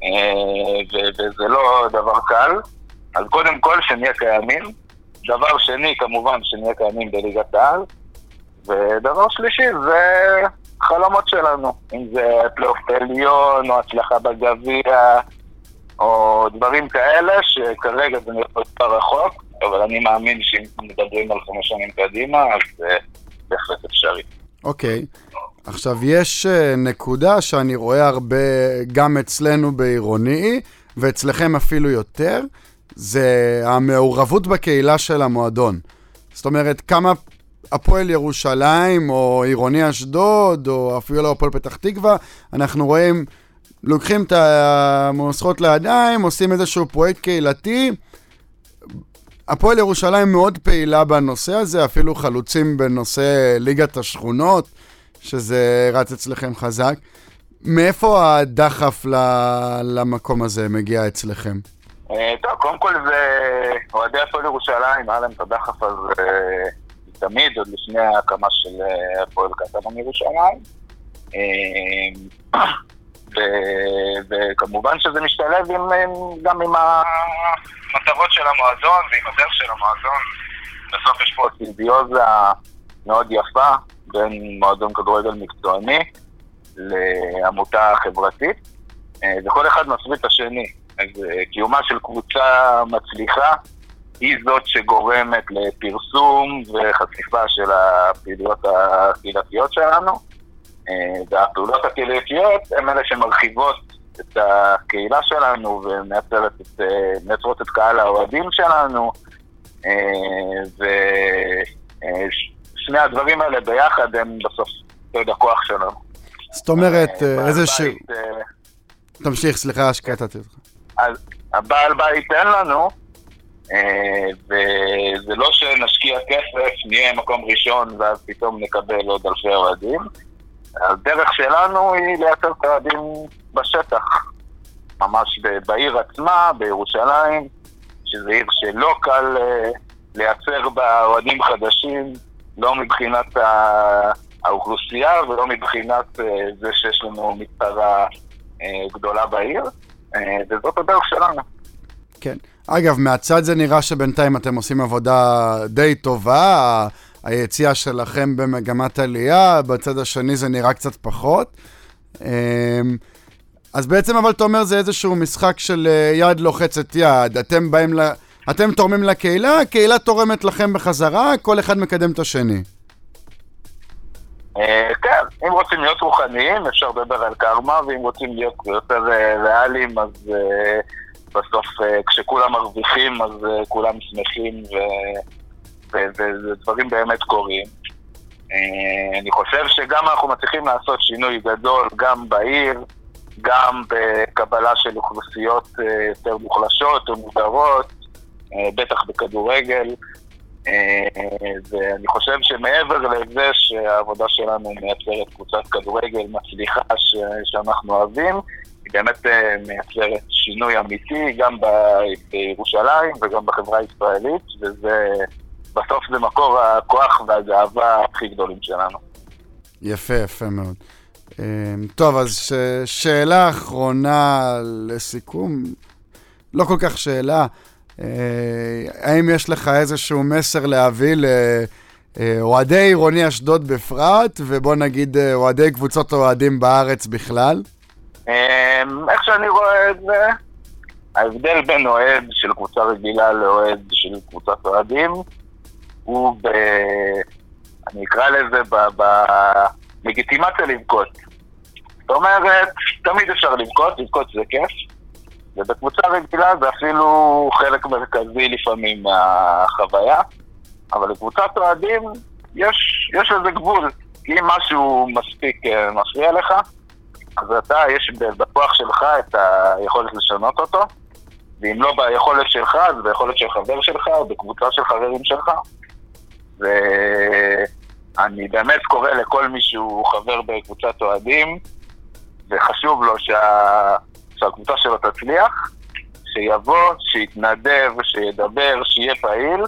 אה, ו- וזה לא דבר קל. אז קודם כל שנהיה קיימים. דבר שני, כמובן, שנהיה קיימים בליגת העל. ודבר שלישי זה חלומות שלנו, אם זה פלייאוף עליון, או הצלחה בגביע, או דברים כאלה, שכרגע זה נראה יותר רחוק, אבל אני מאמין שאם מדברים על חמש שנים קדימה, אז זה בהחלט אפשרי. אוקיי. עכשיו, יש אה, נקודה שאני רואה הרבה, גם אצלנו בעירוני, ואצלכם אפילו יותר, זה המעורבות בקהילה של המועדון. זאת אומרת, כמה הפועל ירושלים, או עירוני אשדוד, או אפילו הפועל פתח תקווה, אנחנו רואים, לוקחים את המוסכות לידיים, עושים איזשהו פרויקט קהילתי. הפועל ירושלים מאוד פעילה בנושא הזה, אפילו חלוצים בנושא ליגת השכונות, שזה רץ אצלכם חזק. מאיפה הדחף למקום הזה מגיע אצלכם? אה, טוב, קודם כל זה אוהדי הפועל ירושלים, היה להם את הדחף הזה תמיד, עוד לפני ההקמה של אה, הפועל קטמון ירושלים. אה, וכמובן שזה משתלב עם, עם- גם עם המטרות של המועדון ועם הדרך של המועדון. בסוף יש פה סימביוזה מאוד יפה בין מועדון כדורגל מקצועני לעמותה חברתית, אה, וכל אחד מסביר את השני. אז קיומה של קבוצה מצליחה היא זאת שגורמת לפרסום וחשיפה של הפעילויות הקהילתיות שלנו, אה, והפעולות הקהילתיות הן אלה שמרחיבות את הקהילה שלנו ומייצרות את, אה, את קהל האוהדים שלנו, ושני הדברים האלה ביחד הם בסוף סוד הכוח שלנו. זאת אומרת, אה, איזה ש... אה, תמשיך, סליחה שקטעתי אותך. אז הבעל בית אין לנו, אה, וזה לא שנשקיע כסף, נהיה מקום ראשון ואז פתאום נקבל עוד אלפי אוהדים. הדרך שלנו היא לייצר את האוהדים בשטח, ממש בעיר עצמה, בירושלים, שזו עיר שלא קל אה, לייצר בה אוהדים חדשים, לא מבחינת האוכלוסייה ולא מבחינת אה, זה שיש לנו אה, גדולה בעיר, אה, וזאת הדרך שלנו. כן. אגב, מהצד זה נראה שבינתיים אתם עושים עבודה די טובה, היציאה שלכם במגמת עלייה, בצד השני זה נראה קצת פחות. אמ, אז בעצם, אבל אתה אומר, זה איזשהו משחק של אה, יד לוחצת יד. אתם באים ל... אתם תורמים לקהילה, הקהילה תורמת לכם בחזרה, כל אחד מקדם את השני. אה, כן, אם רוצים להיות רוחניים, אפשר לדבר על קרמה, ואם רוצים להיות יותר אה, ריאליים, אז בסוף אה, כשכולם מרוויחים, אז אה, כולם שמחים, ודברים באמת קורים. אה, אני חושב שגם אנחנו מצליחים לעשות שינוי גדול, גם בעיר, גם בקבלה של אוכלוסיות יותר מוחלשות או מודרות, אה, בטח בכדורגל. ואני חושב שמעבר לזה שהעבודה שלנו מייצרת קבוצת כדורגל מצליחה ש- שאנחנו אוהבים, היא באמת אה, מייצרת שינוי אמיתי גם בירושלים וגם בחברה הישראלית, וזה, בסוף זה מקור הכוח והגאווה הכי גדולים שלנו. יפה, יפה מאוד. אמ, טוב, אז ש... שאלה אחרונה לסיכום, לא כל כך שאלה, אה, האם יש לך איזשהו מסר להביא לאוהדי עירוני אשדוד בפרט, ובוא נגיד אה, אוהדי קבוצות אוהדים בארץ בכלל? אה, איך שאני רואה את זה, ההבדל בין אוהד של קבוצה רגילה לאוהד של קבוצת אוהדים הוא ב... אני אקרא לזה ב- בלגיטימציה לבכות. זאת אומרת, תמיד אפשר לבכות, לבכות זה כיף, ובקבוצה רגילה זה אפילו חלק מרכזי לפעמים מהחוויה, אבל לקבוצת אוהדים יש, יש לזה גבול. אם משהו מספיק אה, מפריע לך, אז אתה, יש בכוח שלך את היכולת לשנות אותו, ואם לא ביכולת שלך, אז ביכולת של חבר שלך, או בקבוצה של חברים שלך. ואני באמת קורא לכל מי שהוא חבר בקבוצת אוהדים, וחשוב לו שה... שהקבוצה שלו תצליח, שיבוא, שיתנדב, שידבר, שיהיה פעיל,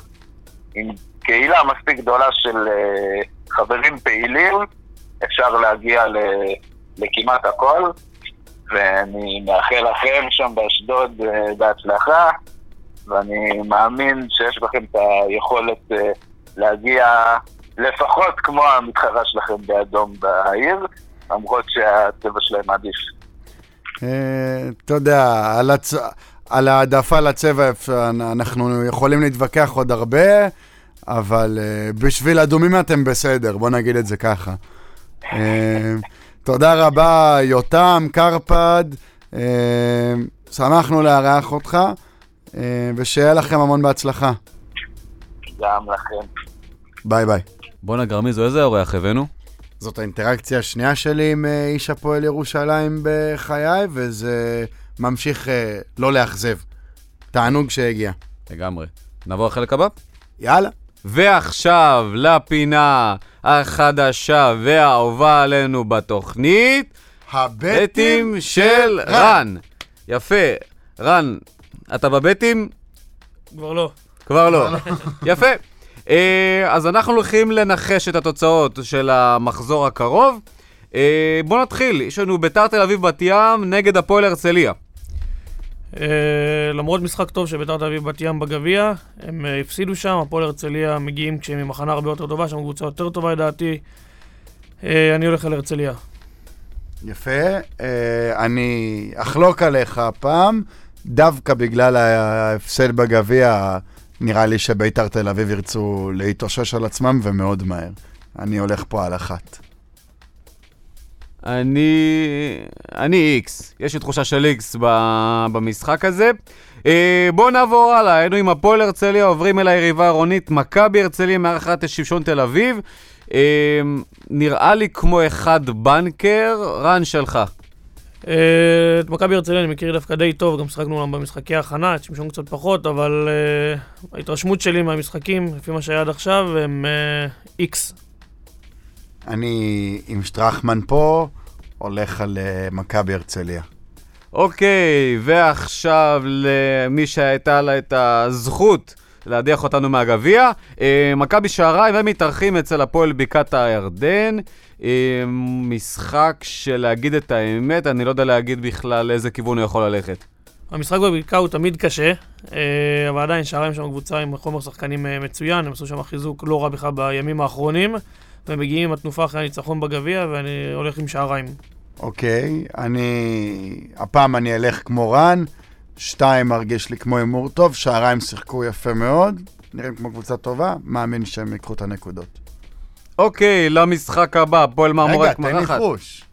עם קהילה מספיק גדולה של אה, חברים פעילים, אפשר להגיע ל... לכמעט הכל, ואני מאחל לכם שם באשדוד אה, בהצלחה, ואני מאמין שיש לכם את היכולת אה, להגיע לפחות כמו המתחרה שלכם באדום בעיר, למרות שהצבע שלהם עדיף. אתה יודע, על, העדפה לצבע אנחנו יכולים להתווכח עוד הרבה, אבל אה, בשביל אדומים אתם בסדר, בוא נגיד את זה ככה. תודה רבה, יותם, קרפד, אה, שמחנו לארח אותך, אה, ושיהיה לכם המון בהצלחה. גם לכם. ביי ביי. בואנה גרמיזו, איזה אורח הבאנו? זאת האינטראקציה השנייה שלי עם אה, איש הפועל ירושלים בחיי, וזה ממשיך אה, לא לאכזב. תענוג שהגיע. לגמרי. נעבור לחלק הבא? יאללה. ועכשיו לפינה החדשה והאהובה עלינו בתוכנית, בטים של רן. יפה. רן, אתה בבטים? כבר לא. כבר לא. יפה. אה, אז אנחנו הולכים לנחש את התוצאות של המחזור הקרוב. אה, בואו נתחיל, יש לנו ביתר תל אביב בת ים נגד הפועל הרצליה. אה, למרות משחק טוב של ביתר תל אביב בת ים בגביע, הם אה, הפסידו שם, הפועל הרצליה מגיעים כשהם עם הכנה הרבה יותר טובה, שם קבוצה יותר טובה לדעתי. אה, אני הולך על הרצליה. יפה. אני אחלוק עליך הפעם, דווקא בגלל ההפסד בגביע, נראה לי שביתר תל אביב ירצו להתאושש על עצמם ומאוד מהר. אני הולך פה על אחת. אני... אני איקס. יש לי תחושה של איקס ב... במשחק הזה. אה, בואו נעבור הלאה. היינו עם הפועל הרצליה, עוברים אל היריבה העירונית מכבי הרצליה מארחת את שמשון תל אביב. אה, נראה לי כמו אחד בנקר, רן שלך. אה, את מכבי הרצליה אני מכיר דווקא די טוב, גם שיחקנו אותם במשחקי ההכנה, את שמשון קצת פחות, אבל אה, ההתרשמות שלי מהמשחקים, לפי מה שהיה עד עכשיו, הם איקס. אני עם שטרחמן פה, הולך על אה, מכבי הרצליה. אוקיי, ועכשיו למי שהייתה לה את הזכות להדיח אותנו מהגביע, אה, מכבי שעריים, הם מתארחים אצל הפועל בקעת הירדן. אה, משחק שלהגיד את האמת, אני לא יודע להגיד בכלל לאיזה כיוון הוא יכול ללכת. המשחק בבקעה הוא תמיד קשה, אבל עדיין שעריים שם קבוצה עם חומר שחקנים מצוין, הם עשו שם חיזוק לא רע בכלל בימים האחרונים, והם מגיעים עם התנופה אחרי הניצחון בגביע, ואני הולך עם שעריים. אוקיי, אני... הפעם אני אלך כמו רן, שתיים מרגיש לי כמו הימור טוב, שעריים שיחקו יפה מאוד, נראים כמו קבוצה טובה, מאמין שהם ייקחו את הנקודות. אוקיי, למשחק הבא, הפועל רגע, מעמורק תן מארחת. ניחוש.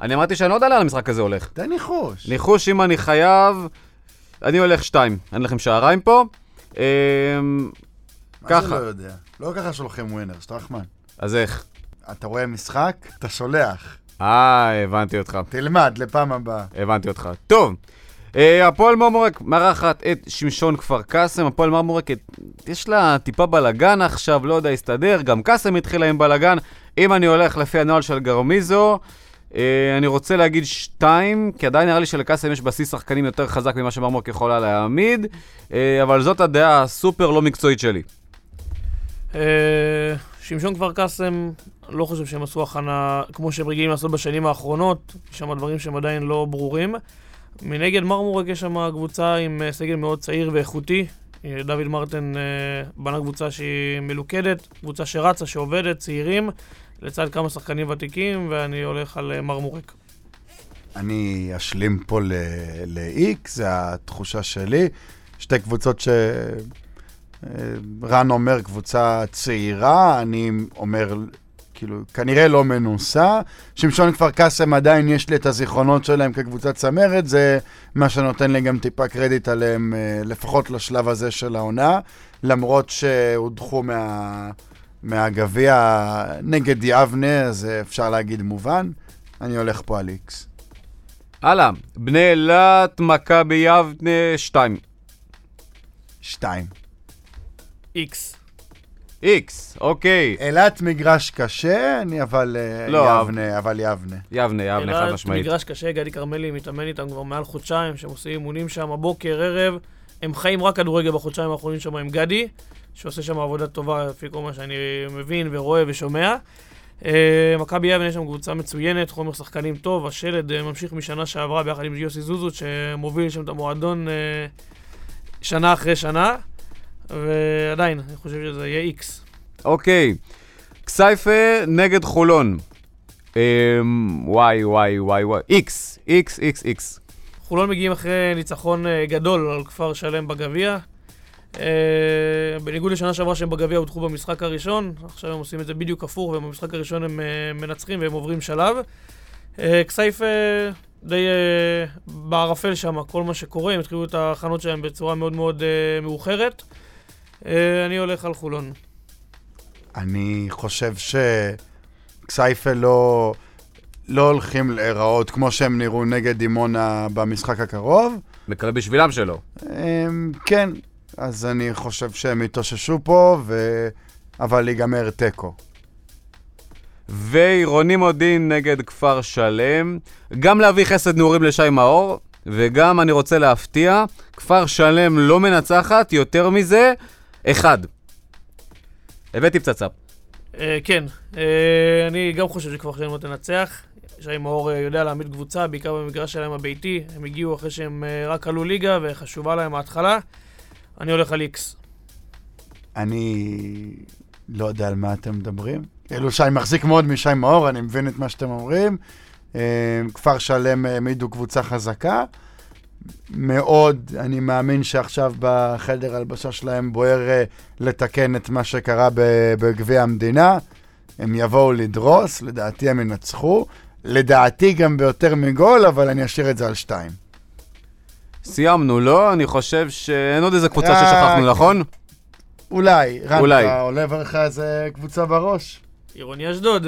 אני אמרתי שאני לא יודע לאן המשחק הזה הולך. תן ניחוש. ניחוש אם אני חייב, אני הולך שתיים. אין לכם שעריים פה. אמ, מה זה ככה. לא יודע? לא ככה שולחים ווינר, שטרחמן. אז איך? אתה רואה משחק, אתה שולח. אה, הבנתי אותך. תלמד לפעם הבאה. הבנתי אותך. טוב, אה, הפועל מרמורק מארחת את שמשון כפר קאסם. הפועל מרמורק, יש לה טיפה בלאגן עכשיו, לא יודע, הסתדר. גם קאסם התחילה עם בלאגן. אם אני הולך לפי הנוהל של גרמיזו, אה, אני רוצה להגיד שתיים, כי עדיין נראה לי שלקאסם יש בסיס שחקנים יותר חזק ממה שמרמורק יכולה להעמיד, אה, אבל זאת הדעה הסופר לא מקצועית שלי. שמשון כפר קאסם, לא חושב שהם עשו הכנה כמו שהם רגילים לעשות בשנים האחרונות, יש שם דברים שהם עדיין לא ברורים. מנגד מרמורק יש שם קבוצה עם אה, סגל מאוד צעיר ואיכותי. אה, דוד מרטן אה, בנה קבוצה שהיא מלוכדת, קבוצה שרצה, שעובדת, צעירים, לצד כמה שחקנים ותיקים, ואני הולך על מרמורק. אני אשלים פה ל-X, זה התחושה שלי. שתי קבוצות ש... אה, רן אומר קבוצה צעירה, אני אומר, כאילו, כנראה לא מנוסה. שמשון כפר קאסם עדיין יש לי את הזיכרונות שלהם כקבוצת צמרת, זה מה שנותן לי גם טיפה קרדיט עליהם, אה, לפחות לשלב הזה של העונה, למרות שהודחו מה... מהגביע נגד יבנה, זה אפשר להגיד מובן. אני הולך פה על איקס. הלאה, בני אילת, מכבי יבנה, שתיים. שתיים. איקס. איקס, אוקיי. אילת מגרש קשה, אני אבל אה, לא, יבנה, אבל יבנה. יבנה, יבנה, חד אילת משמעית. מגרש קשה, גדי כרמלי מתאמן איתם כבר מעל חודשיים, שהם עושים אימונים שם, בוקר, ערב. הם חיים רק כדורגל בחודשיים האחרונים שם עם גדי, שעושה שם עבודה טובה, לפי כל מה שאני מבין ורואה ושומע. אה, מכבי יבנה יש שם קבוצה מצוינת, חומר שחקנים טוב, השלד אה, ממשיך משנה שעברה ביחד עם יוסי זוזות, שמוביל שם את המועדון שנה אחרי שנה. ועדיין, אני חושב שזה יהיה איקס. אוקיי. כסייפה נגד חולון. אמ, וואי, וואי, וואי, וואי. איקס, איקס, איקס, איקס. חולון מגיעים אחרי ניצחון אה, גדול על כפר שלם בגביע. אה, בניגוד לשנה שעברה שהם בגביע הודחו במשחק הראשון, עכשיו הם עושים את זה בדיוק הפוך, ובמשחק הראשון הם אה, מנצחים והם עוברים שלב. כסייפה די בערפל שם, כל מה שקורה, הם התחילו את ההכנות שלהם בצורה מאוד מאוד מאוחרת. אה, אני הולך על חולון. אני חושב שכסייפה לא, לא הולכים להיראות כמו שהם נראו נגד דימונה במשחק הקרוב. מקווה בשבילם שלא. הם, כן, אז אני חושב שהם יתאוששו פה, ו... אבל ייגמר תיקו. ועירוני מודיעין נגד כפר שלם. גם להביא חסד נעורים לשי מאור, וגם אני רוצה להפתיע, כפר שלם לא מנצחת, יותר מזה, אחד. הבאתי פצצה. אה, כן, אה, אני גם חושב שכבר שלם לא תנצח. שי מאור אה, יודע להעמיד קבוצה, בעיקר במגרש שלהם הביתי. הם הגיעו אחרי שהם רק עלו ליגה וחשובה להם ההתחלה. אני הולך על איקס. אני לא יודע על מה אתם מדברים. כאילו שי מחזיק מאוד משי מאור, אני מבין את מה שאתם אומרים. כפר שלם העמידו קבוצה חזקה. מאוד, אני מאמין שעכשיו בחדר הלבשה שלהם בוער אה, לתקן את מה שקרה בגביע המדינה. הם יבואו לדרוס, לדעתי הם ינצחו. לדעתי גם ביותר מגול, אבל אני אשאיר את זה על שתיים. סיימנו, לא? אני חושב שאין עוד איזה קבוצה ששכחנו, נכון? אולי, אולי. עולה לך איזה קבוצה בראש? עירוני אשדוד.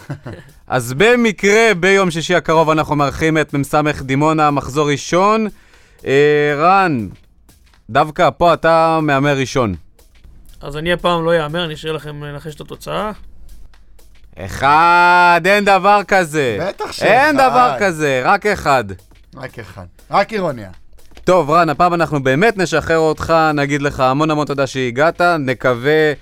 אז במקרה, ביום שישי הקרוב אנחנו מארחים את מ"ס דימונה, מחזור ראשון. אה, רן, דווקא פה אתה מהמר ראשון. אז אני הפעם לא יאמר, אני אשאיר לכם לנחש את התוצאה. אחד, אין דבר כזה. בטח שאחד. אין דבר כזה, רק אחד. רק אחד. רק אירוניה. טוב, רן, הפעם אנחנו באמת נשחרר אותך, נגיד לך המון המון תודה שהגעת, נקווה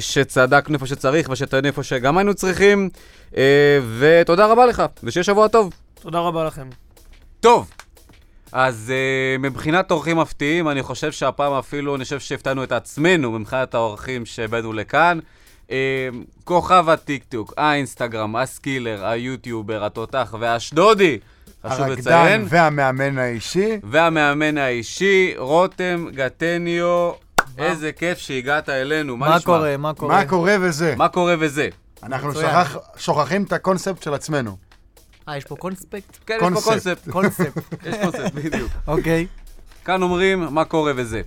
שצדקנו איפה שצריך ושטענו איפה שגם היינו צריכים, אה, ותודה רבה לך, ושיהיה שבוע טוב. תודה רבה לכם. טוב, אז אה, מבחינת אורחים מפתיעים, אני חושב שהפעם אפילו, אני חושב שהפתענו את עצמנו מבחינת האורחים שהבאנו לכאן. אה, כוכב הטיקטוק, האינסטגרם, ה skiller, היוטיובר, התותח והאשדודי, חשוב הרקדן לציין. והמאמן האישי. והמאמן האישי, רותם גטניו, איזה כיף שהגעת אלינו, מה, מה נשמע? קורה? מה קורה? מה קורה וזה? מה קורה וזה? אנחנו. שכח- שוכחים את הקונספט של עצמנו. אה, יש פה קונספקט? כן, יש פה קונספט. קונספט. קונספט, יש קונספט, בדיוק. אוקיי. כאן אומרים מה קורה וזה.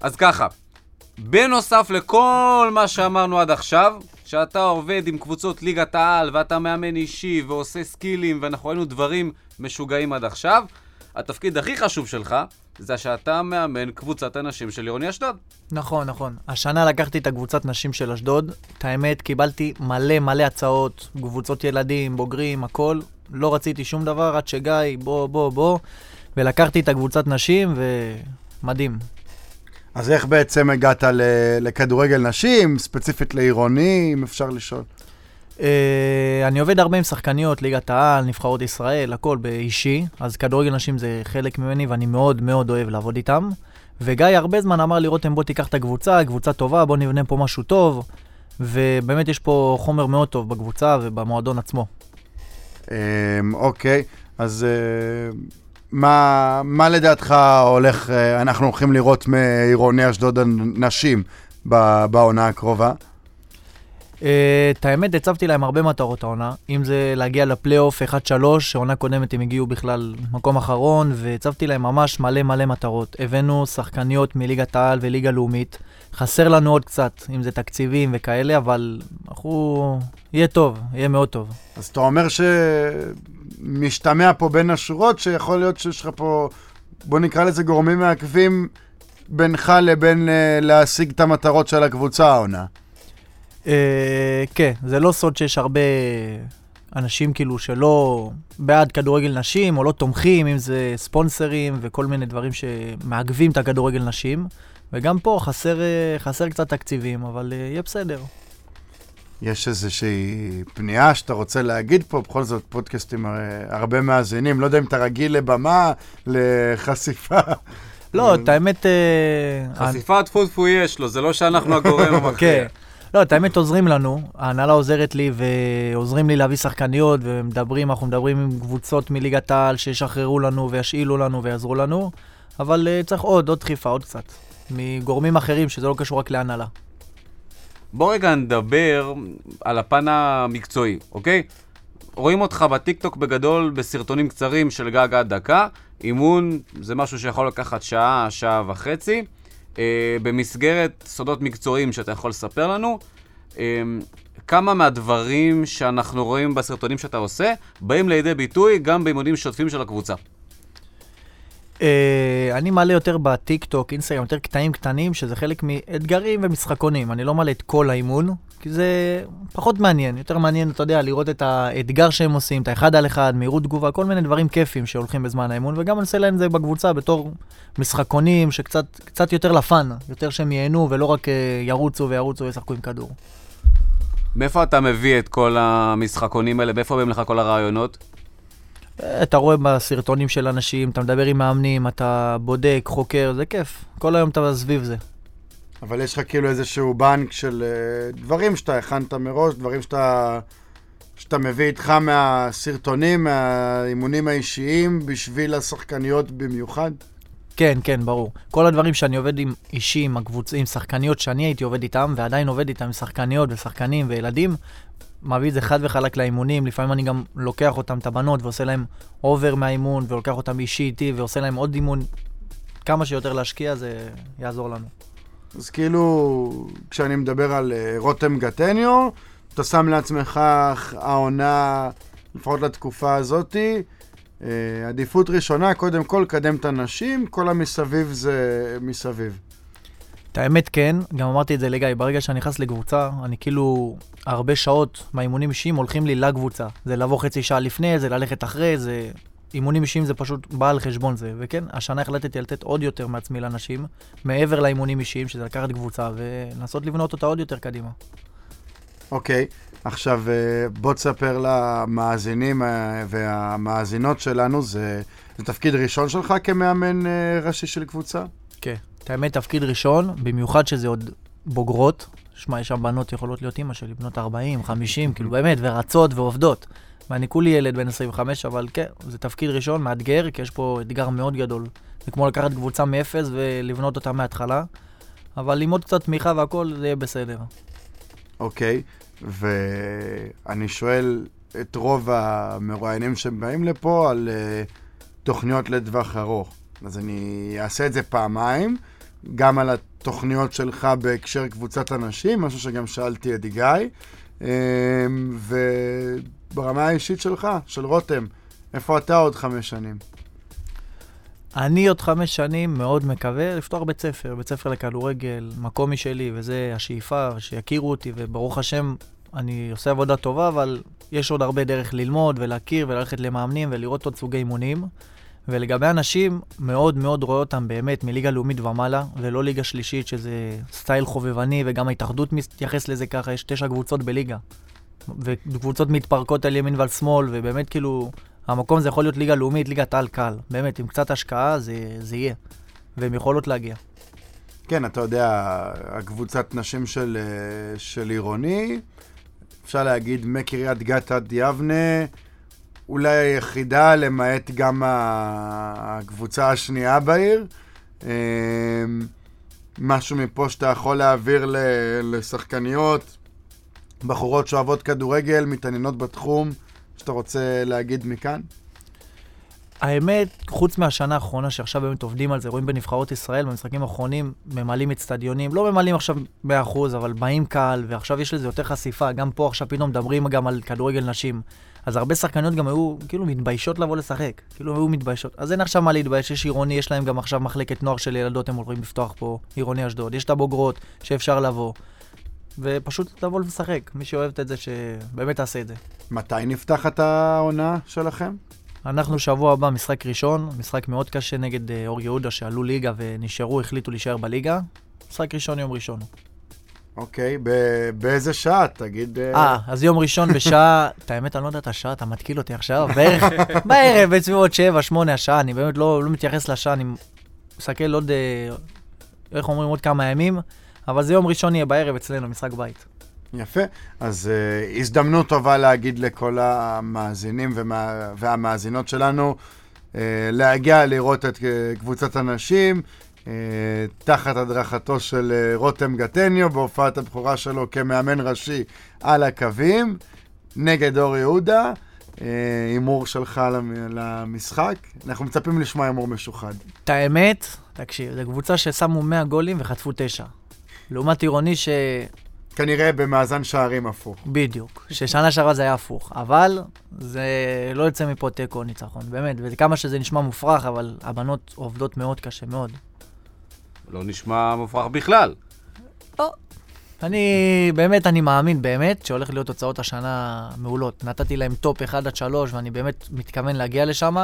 אז ככה, בנוסף לכל מה שאמרנו עד עכשיו, שאתה עובד עם קבוצות ליגת העל ואתה מאמן אישי ועושה סקילים ואנחנו ראינו דברים משוגעים עד עכשיו, התפקיד הכי חשוב שלך זה שאתה מאמן קבוצת הנשים של עירוני אשדוד. נכון, נכון. השנה לקחתי את הקבוצת נשים של אשדוד. את האמת, קיבלתי מלא מלא הצעות, קבוצות ילדים, בוגרים, הכל. לא רציתי שום דבר עד שגיא, בוא, בוא, בוא. ולקחתי את הקבוצת נשים, ומדהים. אז איך בעצם הגעת לכדורגל נשים, ספציפית לעירוני, אם אפשר לשאול? אה, אני עובד הרבה עם שחקניות, ליגת העל, נבחרות ישראל, הכל באישי. אז כדורגל נשים זה חלק ממני, ואני מאוד מאוד אוהב לעבוד איתם. וגיא הרבה זמן אמר לי, רותם, בוא תיקח את הקבוצה, קבוצה טובה, בוא נבנה פה משהו טוב. ובאמת יש פה חומר מאוד טוב בקבוצה ובמועדון עצמו. אמ, אוקיי, אז אה, מה, לדעתך הולך, אה, אנחנו הולכים לראות מעירוני אשדוד הנשים בעונה הקרובה? אה, את האמת, הצבתי להם הרבה מטרות העונה. אם זה להגיע לפלייאוף 1-3, שעונה קודמת הם הגיעו בכלל מקום אחרון, והצבתי להם ממש מלא מלא מטרות. הבאנו שחקניות מליגת העל וליגה לאומית. חסר לנו עוד קצת, אם זה תקציבים וכאלה, אבל אנחנו... יהיה טוב, יהיה מאוד טוב. אז אתה אומר שמשתמע פה בין השורות, שיכול להיות שיש לך פה, בוא נקרא לזה גורמים מעכבים בינך לבין אה, להשיג את המטרות של הקבוצה העונה. אה, כן, זה לא סוד שיש הרבה אנשים כאילו שלא בעד כדורגל נשים, או לא תומכים, אם זה ספונסרים וכל מיני דברים שמעכבים את הכדורגל נשים. וגם פה חסר, אה, חסר קצת תקציבים, אבל אה, יהיה בסדר. יש איזושהי פנייה שאתה רוצה להגיד פה, בכל זאת פודקאסט עם הר- הרבה מאזינים, לא יודע אם אתה רגיל לבמה, לחשיפה. לא, את האמת... חשיפה טפו טפו יש לו, זה לא שאנחנו הגורם המכריע. לא, את האמת עוזרים לנו, ההנהלה עוזרת לי ועוזרים לי להביא שחקניות ומדברים, אנחנו מדברים עם קבוצות מליגת העל שישחררו לנו וישאילו לנו ויעזרו לנו, אבל uh, צריך עוד, עוד דחיפה, עוד קצת. מגורמים אחרים שזה לא קשור רק להנהלה. בוא רגע נדבר על הפן המקצועי, אוקיי? רואים אותך בטיקטוק בגדול בסרטונים קצרים של גג עד דקה. אימון זה משהו שיכול לקחת שעה, שעה וחצי. אה, במסגרת סודות מקצועיים שאתה יכול לספר לנו, אה, כמה מהדברים שאנחנו רואים בסרטונים שאתה עושה, באים לידי ביטוי גם באימונים שוטפים של הקבוצה. Uh, אני מעלה יותר בטיק טוק, אינסטגרם, יותר קטעים קטנים, שזה חלק מאתגרים ומשחקונים. אני לא מעלה את כל האימון, כי זה פחות מעניין. יותר מעניין, אתה יודע, לראות את האתגר שהם עושים, את האחד על אחד, מהירות תגובה, כל מיני דברים כיפים שהולכים בזמן האימון, וגם אני עושה להם זה בקבוצה בתור משחקונים שקצת קצת יותר לפאן, יותר שהם ייהנו ולא רק uh, ירוצו וירוצו וישחקו עם כדור. מאיפה אתה מביא את כל המשחקונים האלה? מאיפה באים לך כל הרעיונות? אתה רואה בסרטונים של אנשים, אתה מדבר עם מאמנים, אתה בודק, חוקר, זה כיף. כל היום אתה סביב זה. אבל יש לך כאילו איזשהו בנק של אה, דברים שאתה הכנת מראש, דברים שאתה, שאתה מביא איתך מהסרטונים, מהאימונים האישיים, בשביל השחקניות במיוחד. כן, כן, ברור. כל הדברים שאני עובד עם אישי, עם הקבוצה, עם שחקניות שאני הייתי עובד איתם, ועדיין עובד איתם עם שחקניות ושחקנים וילדים, מביא את זה חד וחלק לאימונים. לפעמים אני גם לוקח אותם, את הבנות, ועושה להם אובר מהאימון, ולוקח אותם אישי איתי, ועושה להם עוד אימון. כמה שיותר להשקיע, זה יעזור לנו. אז כאילו, כשאני מדבר על אה, רותם גטניו, אתה שם לעצמך העונה, לפחות לתקופה הזאתי, אה, עדיפות ראשונה, קודם כל, קדם את הנשים, כל המסביב זה מסביב. את האמת כן, גם אמרתי את זה לגיא, ברגע שאני נכנס לקבוצה, אני כאילו, הרבה שעות מהאימונים אישיים הולכים לי לקבוצה. זה לבוא חצי שעה לפני, זה ללכת אחרי, זה... אימונים אישיים זה פשוט בא על חשבון זה. וכן, השנה החלטתי לתת עוד יותר מעצמי לאנשים, מעבר לאימונים אישיים, שזה לקחת קבוצה, ולנסות לבנות אותה עוד יותר קדימה. אוקיי, עכשיו אה, בוא תספר למאזינים אה, והמאזינות שלנו, זה, זה תפקיד ראשון שלך כמאמן אה, ראשי של קבוצה? כן. את האמת, תפקיד ראשון, במיוחד שזה עוד בוגרות. שמע, יש שם בנות יכולות להיות אימא שלי, בנות 40, 50, כאילו באמת, ורצות ועובדות. ואני כולי ילד בן 25, אבל כן, זה תפקיד ראשון, מאתגר, כי יש פה אתגר מאוד גדול. זה כמו לקחת קבוצה מאפס ולבנות אותה מההתחלה, אבל עם עוד קצת תמיכה והכל, זה יהיה בסדר. אוקיי, ואני שואל את רוב המרואיינים שבאים לפה על uh, תוכניות לטווח ארוך. אז אני אעשה את זה פעמיים, גם על התוכניות שלך בהקשר קבוצת אנשים, משהו שגם שאלתי את גיא, um, וברמה האישית שלך, של רותם, איפה אתה עוד חמש שנים? אני עוד חמש שנים מאוד מקווה לפתוח בית ספר, בית ספר לכדורגל, מקום משלי, וזה השאיפה, שיכירו אותי, וברוך השם, אני עושה עבודה טובה, אבל יש עוד הרבה דרך ללמוד ולהכיר וללכת למאמנים ולראות עוד סוגי אימונים. ולגבי אנשים, מאוד מאוד רואה אותם באמת מליגה לאומית ומעלה, ולא ליגה שלישית, שזה סטייל חובבני, וגם ההתאחדות מתייחס לזה ככה, יש תשע קבוצות בליגה. וקבוצות מתפרקות על ימין ועל שמאל, ובאמת כאילו, המקום זה יכול להיות ליגה לאומית, ליגת על קל. באמת, עם קצת השקעה זה, זה יהיה. והן יכולות להגיע. כן, אתה יודע, הקבוצת נשים של, אה, של עירוני, אפשר להגיד מקריית גת עד יבנה, אולי היחידה, למעט גם הקבוצה השנייה בעיר. אה, משהו מפה שאתה יכול להעביר לשחקניות, בחורות שאוהבות כדורגל, מתעניינות בתחום, שאתה רוצה להגיד מכאן? האמת, חוץ מהשנה האחרונה, שעכשיו באמת עובדים על זה, רואים בנבחרות ישראל, במשחקים האחרונים, ממלאים אצטדיונים, לא ממלאים עכשיו 100%, אבל באים קהל, ועכשיו יש לזה יותר חשיפה. גם פה עכשיו פתאום מדברים גם על כדורגל נשים. אז הרבה שחקניות גם היו כאילו מתביישות לבוא לשחק, כאילו היו מתביישות. אז אין עכשיו מה להתבייש, יש עירוני, יש להם גם עכשיו מחלקת נוער של ילדות, הם הולכים לפתוח פה, עירוני אשדוד. יש את הבוגרות שאפשר לבוא. ופשוט לבוא לשחק. מי שאוהבת את זה, שבאמת תעשה את זה. מתי נפתחת העונה שלכם? אנחנו שבוע הבא משחק ראשון, משחק מאוד קשה נגד uh, אור יהודה שעלו ליגה ונשארו, החליטו להישאר בליגה. משחק ראשון יום ראשון. אוקיי, ב- באיזה שעה? תגיד... אה, אה אז יום ראשון בשעה, את האמת, אני לא יודע את השעה, אתה מתקיל אותי עכשיו, בערך, בערב, בסביבות 7, 8 השעה, אני באמת לא, לא מתייחס לשעה, אני מסתכל עוד, אה, איך אומרים, עוד כמה ימים, אבל זה יום ראשון יהיה בערב אצלנו, משחק בית. יפה. אז uh, הזדמנות טובה להגיד לכל המאזינים ומה, והמאזינות שלנו, uh, להגיע לראות את uh, קבוצת הנשים, uh, תחת הדרכתו של uh, רותם גטניו, בהופעת הבכורה שלו כמאמן ראשי על הקווים, נגד אור יהודה. הימור שלך למשחק. אנחנו מצפים לשמוע הימור משוחד. את האמת, תקשיב, זו קבוצה ששמו 100 גולים וחטפו 9. לעומת עירוני ש... כנראה במאזן שערים הפוך. בדיוק, ששנה שעברה זה היה הפוך, אבל זה לא יוצא מפה תיקו ניצחון, באמת, וכמה שזה נשמע מופרך, אבל הבנות עובדות מאוד קשה, מאוד. לא נשמע מופרך בכלל. לא. אני, באמת, אני מאמין, באמת, שהולך להיות תוצאות השנה מעולות. נתתי להם top 1 עד 3, ואני באמת מתכוון להגיע לשם,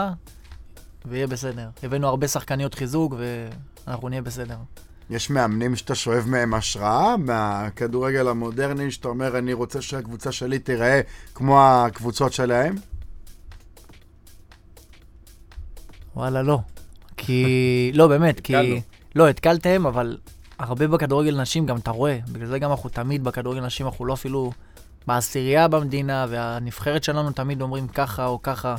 ויהיה בסדר. הבאנו הרבה שחקניות חיזוק, ואנחנו נהיה בסדר. יש מאמנים שאתה שואב מהם השראה מהכדורגל המודרני, שאתה אומר, אני רוצה שהקבוצה שלי תיראה כמו הקבוצות שלהם? וואלה, לא. כי... לא, באמת, כי... לא, התקלתם, אבל הרבה בכדורגל נשים גם אתה רואה. בגלל זה גם אנחנו תמיד בכדורגל נשים, אנחנו לא אפילו בעשירייה במדינה, והנבחרת שלנו תמיד אומרים ככה או ככה.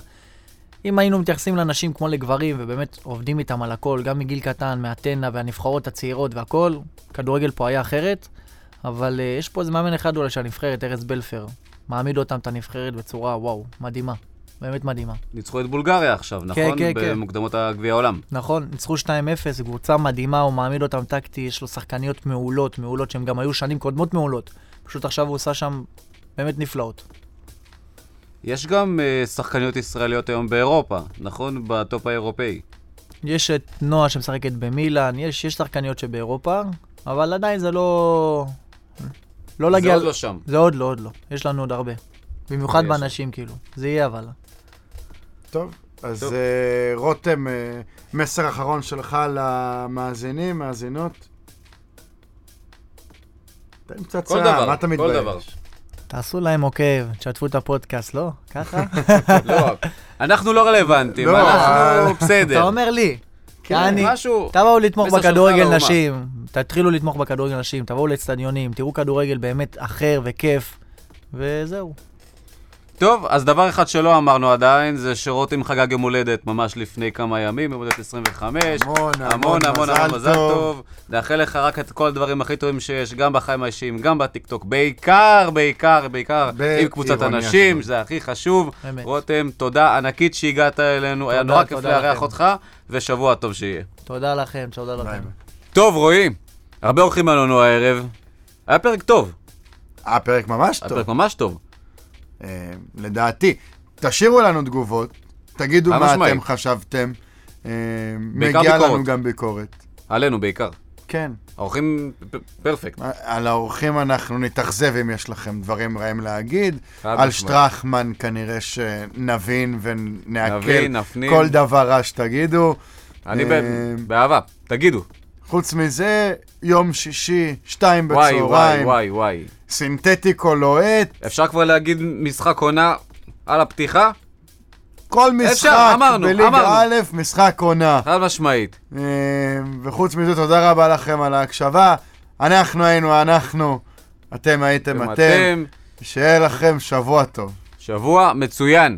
אם היינו מתייחסים לנשים כמו לגברים, ובאמת עובדים איתם על הכל, גם מגיל קטן, מאתנה והנבחרות הצעירות והכל, כדורגל פה היה אחרת, אבל uh, יש פה איזה מאמן אחד אולי של הנבחרת, ארז בלפר. מעמיד אותם, את הנבחרת, בצורה, וואו, מדהימה. באמת מדהימה. ניצחו את בולגריה עכשיו, נכון? כן, כן, כן. במוקדמות הגביע העולם. נכון, ניצחו 2-0, קבוצה מדהימה, הוא מעמיד אותם טקטי, יש לו שחקניות מעולות, מעולות, שהן גם היו שנים קודמות מעולות. פשוט עכשיו הוא עושה שם באמת נפלאות. יש גם uh, שחקניות ישראליות היום באירופה, נכון? בטופ האירופאי. יש את נועה שמשחקת במילאן, יש, יש שחקניות שבאירופה, אבל עדיין זה לא... לא להגיע... זה עוד לא שם. זה עוד לא, עוד לא. יש לנו עוד הרבה. במיוחד יש. באנשים, כאילו. זה יהיה אבל. טוב, אז טוב. אה, רותם, אה, מסר אחרון שלך למאזינים, מאזינות. תן קצת כל צער, דבר, מה אתה כל מתבייש? דבר. תעשו להם עוקב, תשתפו את הפודקאסט, לא? ככה? לא, אנחנו לא רלוונטיים, לא, אנחנו אה, בסדר. אתה אומר לי. כן, אני... תבואו לתמוך בכדורגל. נשים, תתחילו לתמוך בכדורגל נשים, תבואו לאצטדיונים, תראו כדורגל באמת אחר וכיף, וזהו. טוב, אז דבר אחד שלא אמרנו עדיין, זה שרותם חגג יום הולדת ממש לפני כמה ימים, יום הולדת 25. המון, המון המון, המון מזל המון מזל טוב. נאחל לך רק את כל הדברים הכי טובים שיש, גם בחיים האישיים, גם בטיקטוק. בעיקר, בעיקר, בעיקר עם קבוצת אנשים. שזה הכי חשוב. באמת. רותם, תודה ענקית שהגעת אלינו, היה נורא כיף לארח. אותך, ושבוע טוב שיהיה. תודה לכם, תודה לכם. טוב, רועי, הרבה אורחים עלינו הערב. היה פרק טוב, היה פרק ממש היה טוב. פרק ממש טוב. אה, לדעתי. תשאירו לנו תגובות, תגידו מה משמעית. אתם חשבתם. אה, מגיע לנו. גם ביקורת. עלינו בעיקר. כן. האורחים פרפקט. על האורחים אנחנו נתאכזב אם יש לכם דברים רעים להגיד. על. שטרחמן כנראה שנבין ונעכל נבין, נפנים. כל דבר רע שתגידו. אני אה, באהבה, תגידו. חוץ מזה, יום שישי, שתיים וואי, וואי, בצהריים, וואי, וואי. סינתטיקו לוהט, אפשר כבר להגיד משחק עונה על הפתיחה? כל משחק אפשר, אמרנו, בליגה אמרנו. א', משחק עונה. חד משמעית. אה, וחוץ מזה, תודה רבה לכם על ההקשבה. אנחנו היינו אנחנו, אתם הייתם אתם. אתם, שיהיה לכם שבוע טוב. שבוע מצוין.